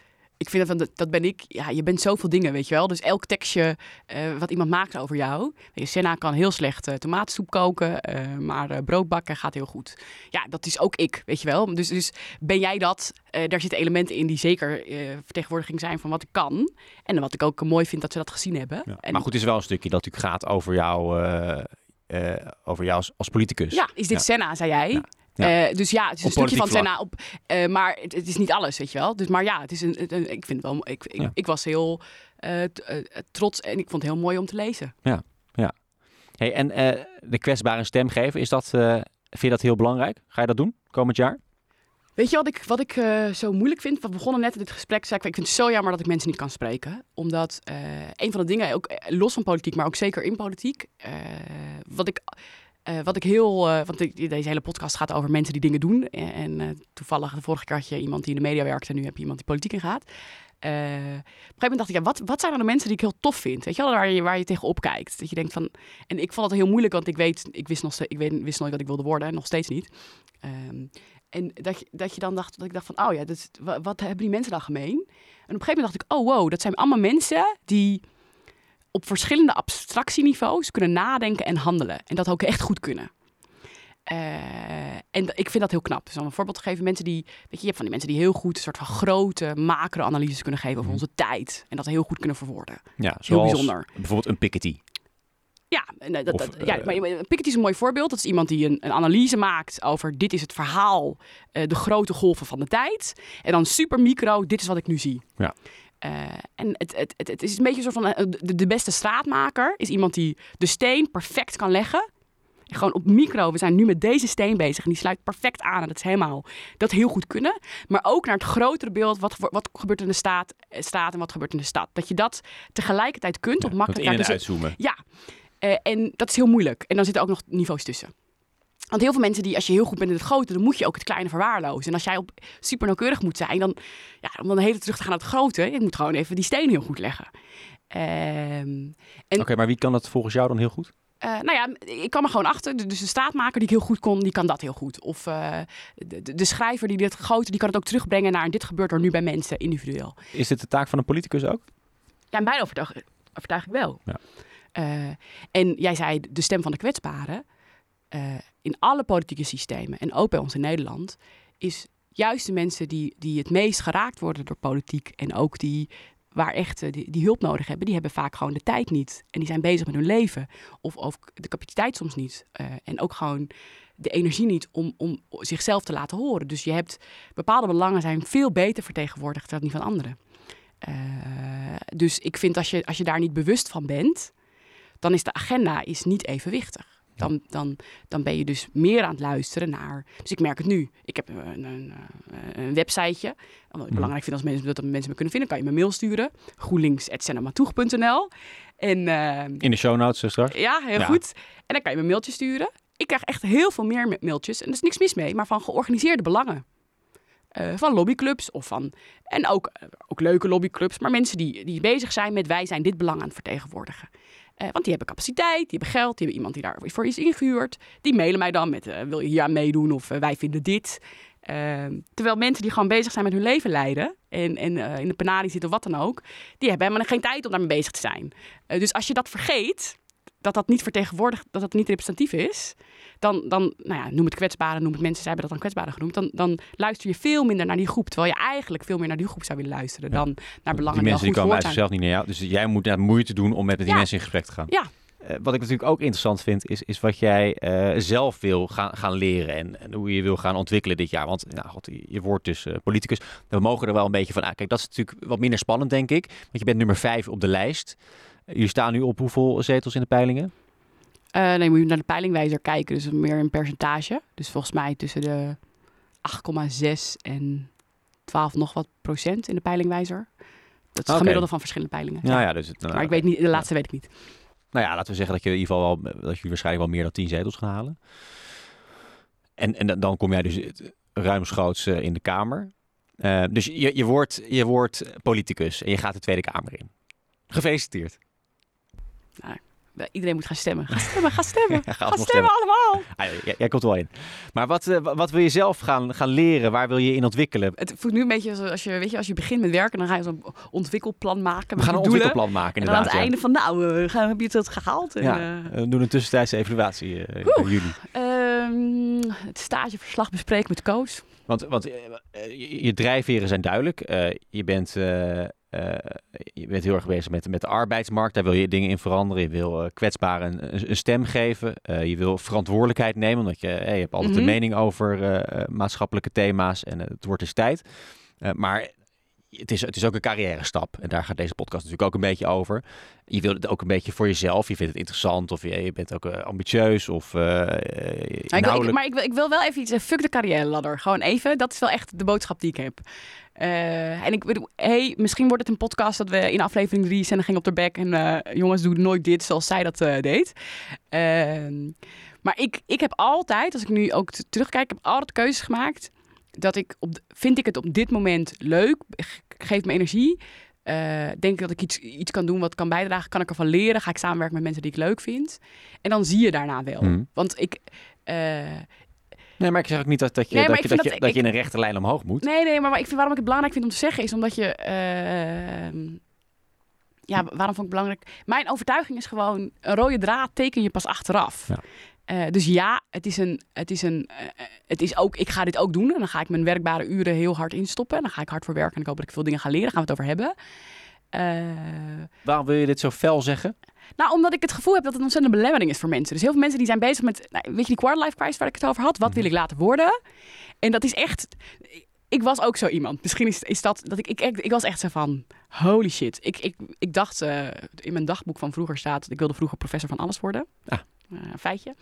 ik vind dat, dat ben ik. Ja, je bent zoveel dingen, weet je wel. Dus elk tekstje eh, wat iemand maakt over jou. Je, Senna kan heel slecht eh, tomatensoep koken, eh, maar brood bakken gaat heel goed. Ja, dat is ook ik, weet je wel. Dus, dus ben jij dat? Daar zitten elementen in die zeker vertegenwoordiging zijn van wat ik kan. En wat ik ook mooi vind dat ze dat gezien hebben. Ja. En, Maar goed, het is wel een stukje dat natuurlijk gaat over jou, over jou als, als politicus. Ja, is dit Ja. Senna, zei jij? Ja. Ja. Eh, dus ja, het is Op een stukje van Senna. Op, eh, maar het, het is niet alles, weet je wel. Dus, maar ja, het is een, ik vind het wel. Ik, ik, Ja. ik was heel eh, trots en ik vond het heel mooi om te lezen. Hey, en de kwetsbare stem geven, is dat, vind je dat heel belangrijk? Ga je dat doen komend jaar? Weet je wat ik, wat ik zo moeilijk vind? We begonnen net in dit gesprek. Zei ik, ik vind het zo jammer dat ik mensen niet kan spreken. Omdat een van de dingen, ook los van politiek, maar ook zeker in politiek. wat ik. Eh, wat ik heel, eh, want deze hele podcast gaat over mensen die dingen doen. En, en, eh, toevallig, de vorige keer had je iemand die in de media werkt en nu heb je iemand die politiek in gaat. Eh, op een gegeven moment dacht ik, ja, wat, wat zijn dan de mensen die ik heel tof vind? Weet je wel, waar je, waar je tegenop kijkt. Dat je denkt van, en ik vond het heel moeilijk, want ik weet, ik wist nog ik weet, wist nooit wat ik wilde worden, nog steeds niet. Ehm, en dat je, dat je dan dacht, dat ik dacht van, oh ja, wat, hebben die mensen dan gemeen? En op een gegeven moment dacht ik, oh wow, dat zijn allemaal mensen die op verschillende abstractieniveaus kunnen nadenken en handelen. En dat ook echt goed kunnen. Eh, en ik vind dat heel knap. Dus om een voorbeeld te geven, mensen die, weet je, je hebt van die mensen die heel goed een soort van grote macro-analyses kunnen geven over Mhm. onze tijd. En dat heel goed kunnen verwoorden. Ja, Heel bijzonder. bijvoorbeeld een Piketty. Ja, eh, dat, Of, dat, ja eh, maar Piketty is een mooi voorbeeld. Dat is iemand die een, een analyse maakt over dit is het verhaal, de grote golven van de tijd. En dan super micro, dit is wat ik nu zie. Ja. Eh, en het, het, het, het is een beetje een soort van eh, de, de beste straatmaker is iemand die de steen perfect kan leggen. Gewoon op micro, we zijn nu met deze steen bezig en die sluit perfect aan. En dat is helemaal dat heel goed kunnen. Maar ook naar het grotere beeld, wat, wat gebeurt in de staat, eh, staat en wat gebeurt in de stad. Dat je dat tegelijkertijd kunt op Want makkelijk in en dus- uitzoomen. ja, en dat is heel moeilijk. En dan zitten ook nog niveaus tussen. Want heel veel mensen die, als je heel goed bent in het grote, dan moet je ook het kleine verwaarlozen. En als jij op super nauwkeurig moet zijn, dan, ja, om dan de hele terug te gaan naar het grote, je moet gewoon even die steen heel goed leggen. Ehm, Oké, maar wie kan dat volgens jou dan heel goed? eh, nou ja, ik kan me gewoon achter. Dus de staatmaker die ik heel goed kon, die kan dat heel goed. Of eh, de, de, schrijver die dit grote, die kan het ook terugbrengen naar dit gebeurt er nu bij mensen individueel. Is dit de taak van een politicus ook? Ja, in mijn overtuig, overtuig ik wel. Ja. Eh, en jij zei de stem van de kwetsbaren. In alle politieke systemen, en ook bij ons in Nederland, is juist de mensen die, die het meest geraakt worden door politiek en ook die waar echt eh, die, die hulp nodig hebben, die hebben vaak gewoon de tijd niet. En die zijn bezig met hun leven. Of, of de capaciteit soms niet. Eh, en ook gewoon de energie niet om, om zichzelf te laten horen. Dus je hebt bepaalde belangen zijn veel beter vertegenwoordigd dan die van anderen. Eh, dus ik vind als je, als je daar niet bewust van bent, dan is de agenda is niet evenwichtig. Dan, dan, dan ben je dus meer aan het luisteren naar. Dus ik merk het nu. Ik heb een, een, eh, een websiteje. Wat ik Mhm. belangrijk vind als mensen, dat mensen me kunnen vinden, kan je me mail sturen. groenlinks.zenamatoeg.nl En eh, In de show notes eh, straks. ja, heel Ja. goed. En dan kan je me een mailtje sturen. Ik krijg echt heel veel meer ma- mailtjes. En er is niks mis mee, maar van georganiseerde belangen. Eh, van lobbyclubs of van. En ook, eh, ook leuke lobbyclubs, maar mensen die, die bezig zijn met wij zijn dit belang aan het vertegenwoordigen. Eh, want die hebben capaciteit, die hebben geld, die hebben iemand die daarvoor is ingehuurd. Die mailen mij dan met: eh, wil je hier aan meedoen of eh, wij vinden dit. Ehm, terwijl mensen die gewoon bezig zijn met hun leven leiden en, en in de penarie zitten of wat dan ook, die hebben helemaal geen tijd om daarmee bezig te zijn. Dus als je dat vergeet, dat dat niet vertegenwoordigt, dat dat niet representatief is, dan, dan nou ja, noem het kwetsbaren, noem het mensen, zij hebben dat dan kwetsbaren genoemd, dan, dan luister je veel minder naar die groep, terwijl je eigenlijk veel meer naar die groep zou willen luisteren dan naar belangen Die mensen die komen uit zichzelf niet naar jou. Dus jij moet daar moeite doen om met die Ja. mensen in gesprek te gaan. Ja. Eh, wat ik natuurlijk ook interessant vind, is, is wat jij eh, zelf wil gaan, gaan leren en, en hoe je wil gaan ontwikkelen dit jaar. Want nou, god, je, wordt dus eh, politicus. We mogen er wel een beetje van aan. Kijk, dat is natuurlijk wat minder spannend, denk ik. Want je bent nummer vijf op de lijst. Eh, jullie staan nu op hoeveel zetels in de peilingen? Eh, nee, moet je naar de peilingwijzer kijken, dus meer een percentage. Dus volgens mij tussen de 8,6 en 12 nog wat procent in de peilingwijzer. Dat is het gemiddelde van verschillende peilingen. Nou ja, dus het, nou, Maar ik weet niet, de laatste weet ik niet. Nou ja, laten we zeggen dat je in ieder geval wel, dat jullie waarschijnlijk wel meer dan 10 zetels gaan halen. En, en dan kom jij dus ruimschoots eh, in de Kamer. Eh, dus je, je, wordt, je wordt politicus en je gaat de Tweede Kamer in. Gefeliciteerd. Iedereen moet gaan stemmen. Ga stemmen, ga stemmen. Ga stemmen allemaal. Ah, jij, jij komt er wel in. Maar wat, eh, wat wil je zelf gaan, gaan leren? Waar wil je in ontwikkelen? Het voelt nu een beetje als, als je, weet je, als je begint met werken, dan ga je zo'n ontwikkelplan maken. We gaan een doelen. ontwikkelplan maken En dan aan inderdaad. het ja. einde van, nou, eh, gaan- heb je het gehaald? En, Ja. eh, We doen een tussentijdse evaluatie in juli. ehm, het stageverslag bespreken met Koos. Want, want je, je drijfveren zijn duidelijk. Je, bent, je bent heel erg bezig met, met de arbeidsmarkt. Daar wil je dingen in veranderen. Je wil eh, kwetsbaren een, een stem geven. Eh, je wil verantwoordelijkheid nemen. Omdat je, eh, je hebt altijd Mhm. een mening over eh, eh, maatschappelijke thema's. En eh, het wordt dus tijd. Eh, maar het is, het is ook een carrière stap. En daar gaat deze podcast natuurlijk ook een beetje over. Je wilt het ook een beetje voor jezelf. Je vindt het interessant. Of je, je bent ook eh, ambitieus. Of Maar ik, wil, inhoudelijk. ik, maar ik wil, ik wil wel even iets. eh, Fuck de carrière ladder. Gewoon even. Dat is wel echt de boodschap die ik heb. En ik bedoel, hey, misschien wordt het een podcast dat we in aflevering drie zijn ging op de bek. En jongens, doe nooit dit zoals zij dat deed. Ehm, maar ik, ik heb altijd, als ik nu ook terugkijk, heb altijd keuzes gemaakt. Dat ik op, vind ik het op dit moment leuk, ge- geeft me energie. Eh, denk ik dat ik iets, iets kan doen wat kan bijdragen, kan ik ervan leren. Ga ik samenwerken met mensen die ik leuk vind. En dan zie je daarna wel. Hmm. Want ik. eh, Nee, maar ik zeg ook niet dat, dat, je, Nee, dat, je, dat, je, dat- je in een rechte lijn omhoog moet. nee, nee, maar ik vind, waarom ik het belangrijk vind om te zeggen is omdat je. eh, ja, waarom vond ik het belangrijk? Mijn overtuiging is gewoon: een rode draad teken je pas achteraf. Ja. Eh, dus ja, het is een. Het is een. eh, het is ook. Ik ga dit ook doen. En dan ga ik mijn werkbare uren heel hard instoppen. En dan ga ik hard voor werken. En ik hoop dat ik veel dingen ga leren. Daar gaan we het over hebben. Eh, Waarom wil je dit zo fel zeggen? Nou, omdat ik het gevoel heb dat het een ontzettende belemmering is voor mensen. Dus heel veel mensen die zijn bezig met, nou, weet je die quarterlife crisis waar ik het over had? Wat wil ik later worden? En dat is echt, ik was ook zo iemand. Misschien is, is dat, dat ik, ik, ik, ik was echt zo van, holy shit. Ik, ik, ik dacht, eh, in mijn dagboek van vroeger staat, ik wilde vroeger professor van alles worden. Ah. Eh, een feitje.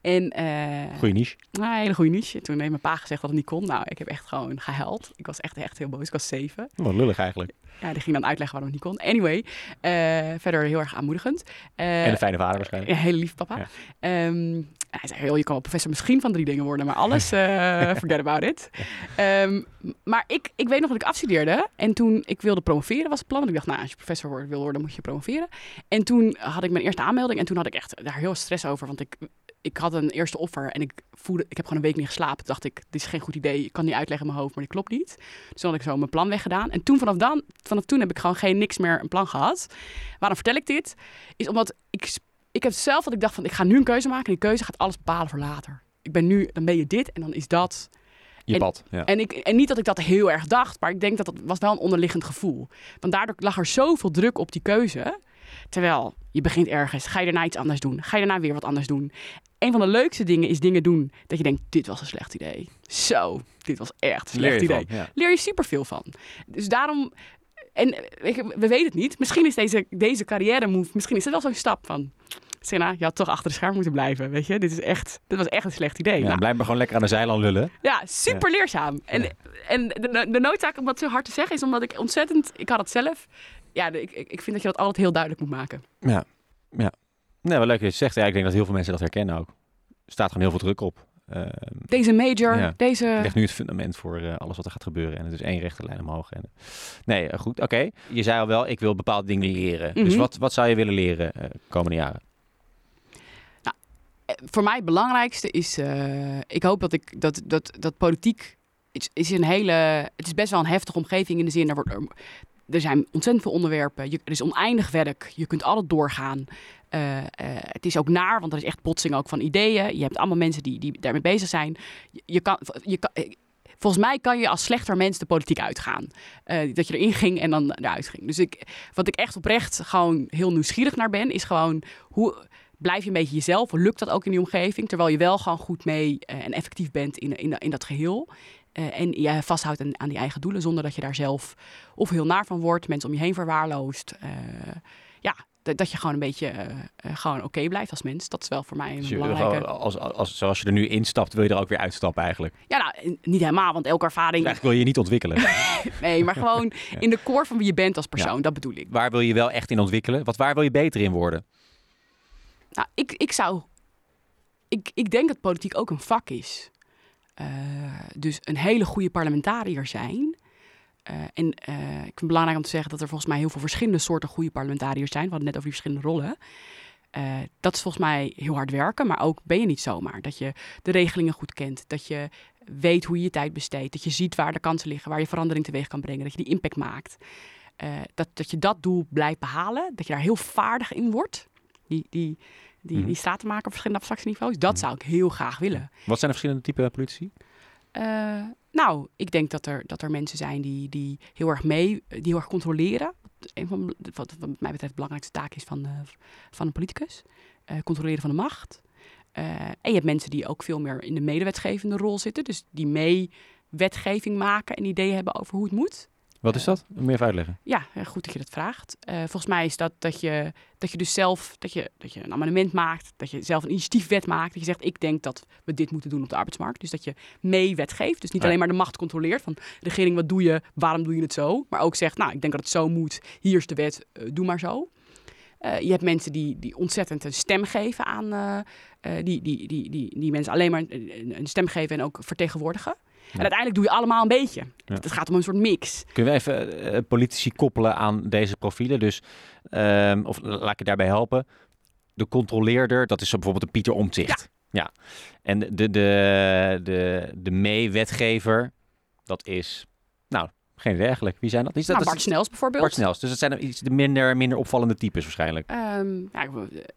En, eh, Goeie niche. nou, een hele goede niche. Toen heeft mijn pa gezegd dat het niet kon. Nou, ik heb echt gewoon gehuild. Ik was echt, echt heel boos. Ik was zeven. Wat lullig eigenlijk. Ja, die ging dan uitleggen waarom het niet kon. Anyway, eh, verder heel erg aanmoedigend. En een fijne vader waarschijnlijk. ja, hele lief papa. Ja. Ehm, hij zei, joh, je kan wel professor misschien van drie dingen worden, maar alles, eh, forget about it. Ehm, maar ik, ik weet nog dat ik afstudeerde en toen ik wilde promoveren was het plan. Want ik dacht, nou, als je professor wil worden, moet je promoveren. En toen had ik mijn eerste aanmelding en toen had ik echt daar heel stress over, want ik, ik had een eerste offer en ik voelde, ik heb gewoon een week niet geslapen. Toen dacht ik, dit is geen goed idee, ik kan niet uitleggen in mijn hoofd, maar dit klopt niet. Dus toen had ik zo mijn plan weggedaan. En toen vanaf dan, vanaf toen heb ik gewoon geen niks meer een plan gehad. Waarom vertel ik dit? Is omdat ik, ik heb zelf dat ik dacht van, ik ga nu een keuze maken. En die keuze gaat alles bepalen voor later. Ik ben nu, dan ben je dit en dan is dat. Je en- pad. Ja. En, ik, en niet dat ik dat heel erg dacht, maar ik denk dat dat was wel een onderliggend gevoel. Want daardoor lag er zoveel druk op die keuze. Terwijl je begint ergens, ga je daarna iets anders doen? Ga je daarna weer wat anders doen? Een van de leukste dingen is dingen doen dat je denkt, dit was een slecht idee. Zo, dit was echt een slecht idee. van, ja. Leer je superveel van. Dus daarom, en we weten het niet. Misschien is deze, deze carrière move, misschien is het wel zo'n stap van... Senna, je had toch achter de scherm moeten blijven, weet je? Dit, is echt, dit was echt een slecht idee. Ja, Nou, blijf maar gewoon lekker aan de zijland lullen. ja, super leerzaam. En, Ja. en de, de noodzaak om dat zo hard te zeggen is omdat ik ontzettend... Ik had het zelf. Ja, ik, ik vind dat je dat altijd heel duidelijk moet maken. Ja. ja. Nee, wel leuk het zegt. Ja, ik denk dat heel veel mensen dat herkennen ook. Er staat gewoon heel veel druk op. Ehm Deze major, Ja. deze... je legt nu het fundament voor eh, alles wat er gaat gebeuren. En het is één rechte lijn omhoog. En, nee, eh, goed. Oké. Je zei al wel, ik wil bepaalde dingen leren. Dus Mhm. wat, wat zou je willen leren eh komende jaren? Eh, Voor mij het belangrijkste is... eh, ik hoop dat, ik, dat, dat, dat politiek het is een hele, het is best wel een heftige omgeving in de zin, er, wordt, er, er zijn ontzettend veel onderwerpen, je, er is oneindig werk, je kunt altijd doorgaan. Uh, uh, het is ook naar, want er is echt botsing ook van ideeën. Je hebt allemaal mensen die, die daarmee bezig zijn. Je, kan, je kan, volgens mij kan je als slechter mens de politiek uitgaan. Dat je erin ging en dan eruit ging. Dus ik, wat ik echt oprecht gewoon heel nieuwsgierig naar ben, is gewoon hoe blijf je een beetje jezelf? Lukt dat ook in die omgeving? Terwijl je wel gewoon goed mee en effectief bent in, in, dat geheel. En je vasthoudt aan, aan, die eigen doelen zonder dat je daar zelf of heel naar van wordt, mensen om je heen verwaarloost. Dat je gewoon een beetje uh, gewoon oké okay blijft als mens. Dat is wel voor mij een dus belangrijke... Als, als, als, zoals je er nu instapt, wil je er ook weer uitstappen eigenlijk? Ja, nou, niet helemaal, want elke ervaring... Eigenlijk wil je je niet ontwikkelen. nee, maar gewoon ja. in de core van wie je bent als persoon, ja. dat bedoel ik. Waar wil je wel echt in ontwikkelen? Wat, waar wil je beter in worden? Nou, ik, ik zou... Ik, ik denk dat politiek ook een vak is. Uh, dus een hele goede parlementariër zijn... Uh, en uh, ik vind het belangrijk om te zeggen dat er volgens mij heel veel verschillende soorten goede parlementariërs zijn. We hadden net over die verschillende rollen. Uh, dat is volgens mij heel hard werken, maar ook ben je niet zomaar. Dat je de regelingen goed kent, dat je weet hoe je je tijd besteedt, dat je ziet waar de kansen liggen, waar je verandering teweeg kan brengen, dat je die impact maakt. dat, dat je dat doel blijft behalen, dat je daar heel vaardig in wordt. Die, die, die, mm. die maken op verschillende abstractieniveaus. Dat mm. zou ik heel graag willen. Wat zijn de verschillende typen politici? Uh, nou, ik denk dat er, dat er mensen zijn die, die heel erg mee, die heel erg controleren. Een van wat, mij betreft de belangrijkste taak is van, uh, van een politicus. Uh, controleren van de macht. en je hebt mensen die ook veel meer in de medewetgevende rol zitten. Dus die mee wetgeving maken en ideeën hebben over hoe het moet. Wat is dat? Meer even uitleggen. Ja, goed dat je dat vraagt. Uh, volgens mij is dat dat je, dat je dus zelf dat je, dat je een amendement maakt, dat je zelf een initiatiefwet maakt. Dat je zegt, ik denk dat we dit moeten doen op de arbeidsmarkt. Dus dat je mee wet geeft. Dus niet alleen maar de macht controleert van regering, wat doe je, waarom doe je het zo? Maar ook zegt, nou, ik denk dat het zo moet, hier is de wet, uh, doe maar zo. Uh, je hebt mensen die, die ontzettend een stem geven aan, die, die, die, die, die mensen alleen maar een, een stem geven en ook vertegenwoordigen. En uiteindelijk doe je allemaal een beetje. Ja. Het gaat om een soort mix. Kunnen we even uh, politici koppelen aan deze profielen? Dus, um, of laat ik je daarbij helpen. De controleerder, dat is zo bijvoorbeeld een Pieter Omtzigt. Ja. ja. En de, de, de, de mee-wetgever, dat is, nou, geen idee eigenlijk. Wie zijn dat? Is dat nou, Bart Snels bijvoorbeeld. Bart Snels. Dus het zijn iets de minder, minder opvallende types waarschijnlijk. Um, ja,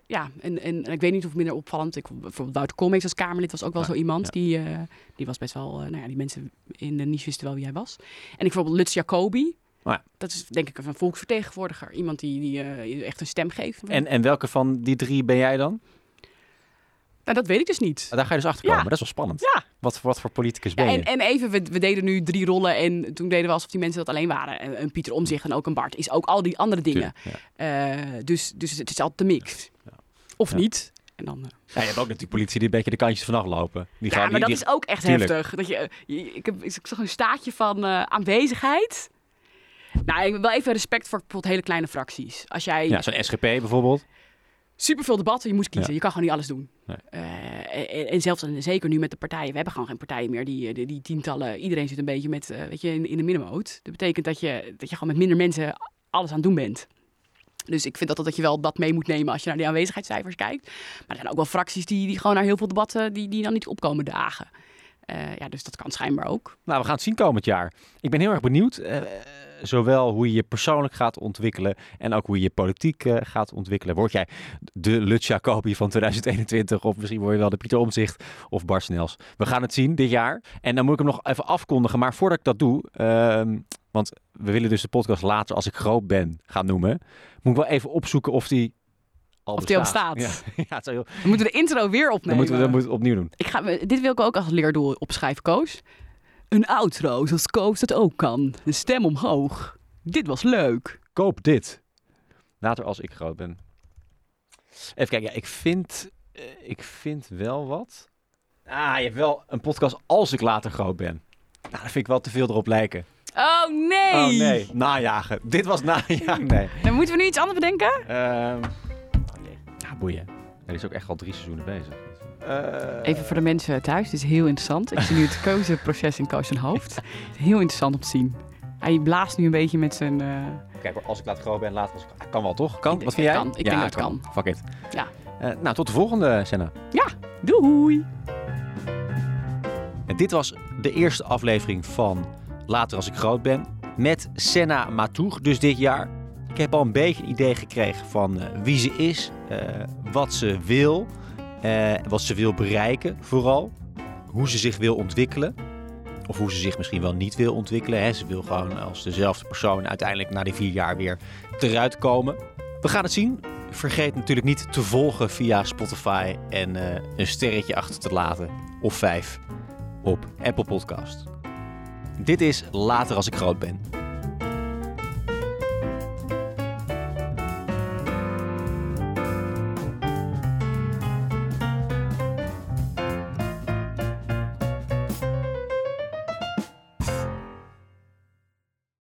ja en, en, en, ik weet niet of minder opvallend. Ik, bijvoorbeeld Wouter Koolmees als Kamerlid was ook wel ja, zo iemand. Ja. Die, uh, die was best wel... Uh, nou ja, die mensen in de niche wisten wel wie hij was. En ik bijvoorbeeld Lutz Jacobi. Oh ja. Dat is denk ik een volksvertegenwoordiger. Iemand die, die uh, echt een stem geeft. En, en welke van die drie ben jij dan? Nou, dat weet ik dus niet. Daar ga je dus achter komen. Ja. Dat is wel spannend. Ja. Wat, wat voor politicus ben ja, je? En, en even, we, we, deden nu drie rollen en toen deden we alsof die mensen dat alleen waren. En, en Pieter Omzicht en ook een Bart is ook al die andere dingen. Uh, dus, dus het is altijd de mix. Of niet. En dan, uh... ja, je hebt ook natuurlijk politie die een beetje de kantjes vanaf lopen. Die ja, gaan, maar die, dat die... is ook echt Tuurlijk. heftig. Dat je, je, ik, heb, ik zag een staatje van uh, aanwezigheid. Nou, ik heb wel even respect voor bijvoorbeeld hele kleine fracties. Als jij... Ja, zo'n SGP bijvoorbeeld superveel debatten. Je moet kiezen. Ja. Je kan gewoon niet alles doen. Nee. Uh, en, en, zelfs en zeker nu met de partijen. We hebben gewoon geen partijen meer die, die, die tientallen. Iedereen zit een beetje met, uh, weet je, in, in de middenmoot. Dat betekent dat je, dat je gewoon met minder mensen alles aan het doen bent. Dus ik vind dat, dat je wel dat mee moet nemen als je naar die aanwezigheidscijfers kijkt. Maar er zijn ook wel fracties die, die gewoon naar heel veel debatten die, die dan niet opkomen dagen. Uh, ja, dus dat kan schijnbaar ook. Nou, we gaan het zien komend jaar. Ik ben heel erg benieuwd. Uh, zowel hoe je je persoonlijk gaat ontwikkelen en ook hoe je je politiek uh, gaat ontwikkelen. Word jij de Lut Jacobi van 2021 of misschien word je wel de Pieter Omzicht of Bart Snels. We gaan het zien dit jaar. En dan moet ik hem nog even afkondigen. Maar voordat ik dat doe, uh, want we willen dus de podcast later als ik groot ben gaan noemen, moet ik wel even opzoeken of die al of die al bestaat. Ja. ja, heel... We moeten de intro weer opnemen. Dan moeten we moeten opnieuw doen. Ik ga, dit wil ik ook als leerdoel opschrijven, Koos. Een outro, zoals Koos dat ook kan. De stem omhoog. Dit was leuk. Koop dit. Later als ik groot ben. Even kijken, ja, ik vind, uh, ik vind wel wat. Ah, je hebt wel een podcast als ik later groot ben. Nou, dat vind ik wel te veel erop lijken. Oh nee! Oh nee, najagen. Dit was najagen, nee. Dan moeten we nu iets anders bedenken? Ja, boeien. Er is ook echt al drie seizoenen bezig. Uh... Even voor de mensen thuis, dit is heel interessant. Ik zie nu het keuzeproces in Koos zijn hoofd. Heel interessant om te zien. Hij blaast nu een beetje met zijn... Uh... Kijk, als ik laat groot ben, later als ik... Kan wel, toch? Kan? Wat vind jij? Kan. Ik ja, denk dat het kan. kan. Fuck it. Ja. Uh, nou, tot de volgende, Senna. Ja, doei! En dit was de eerste aflevering van Later als ik groot ben. Met Senna Matoug dus dit jaar. Ik heb al een beetje een idee gekregen van uh, wie ze is, uh, wat ze wil, uh, wat ze wil bereiken vooral. Hoe ze zich wil ontwikkelen. Of hoe ze zich misschien wel niet wil ontwikkelen. Hè. Ze wil gewoon als dezelfde persoon uiteindelijk na die vier jaar weer eruit komen. We gaan het zien. Vergeet natuurlijk niet te volgen via Spotify en een sterretje achter te laten. Of vijf op Apple Podcast. Dit is Later als ik groot ben.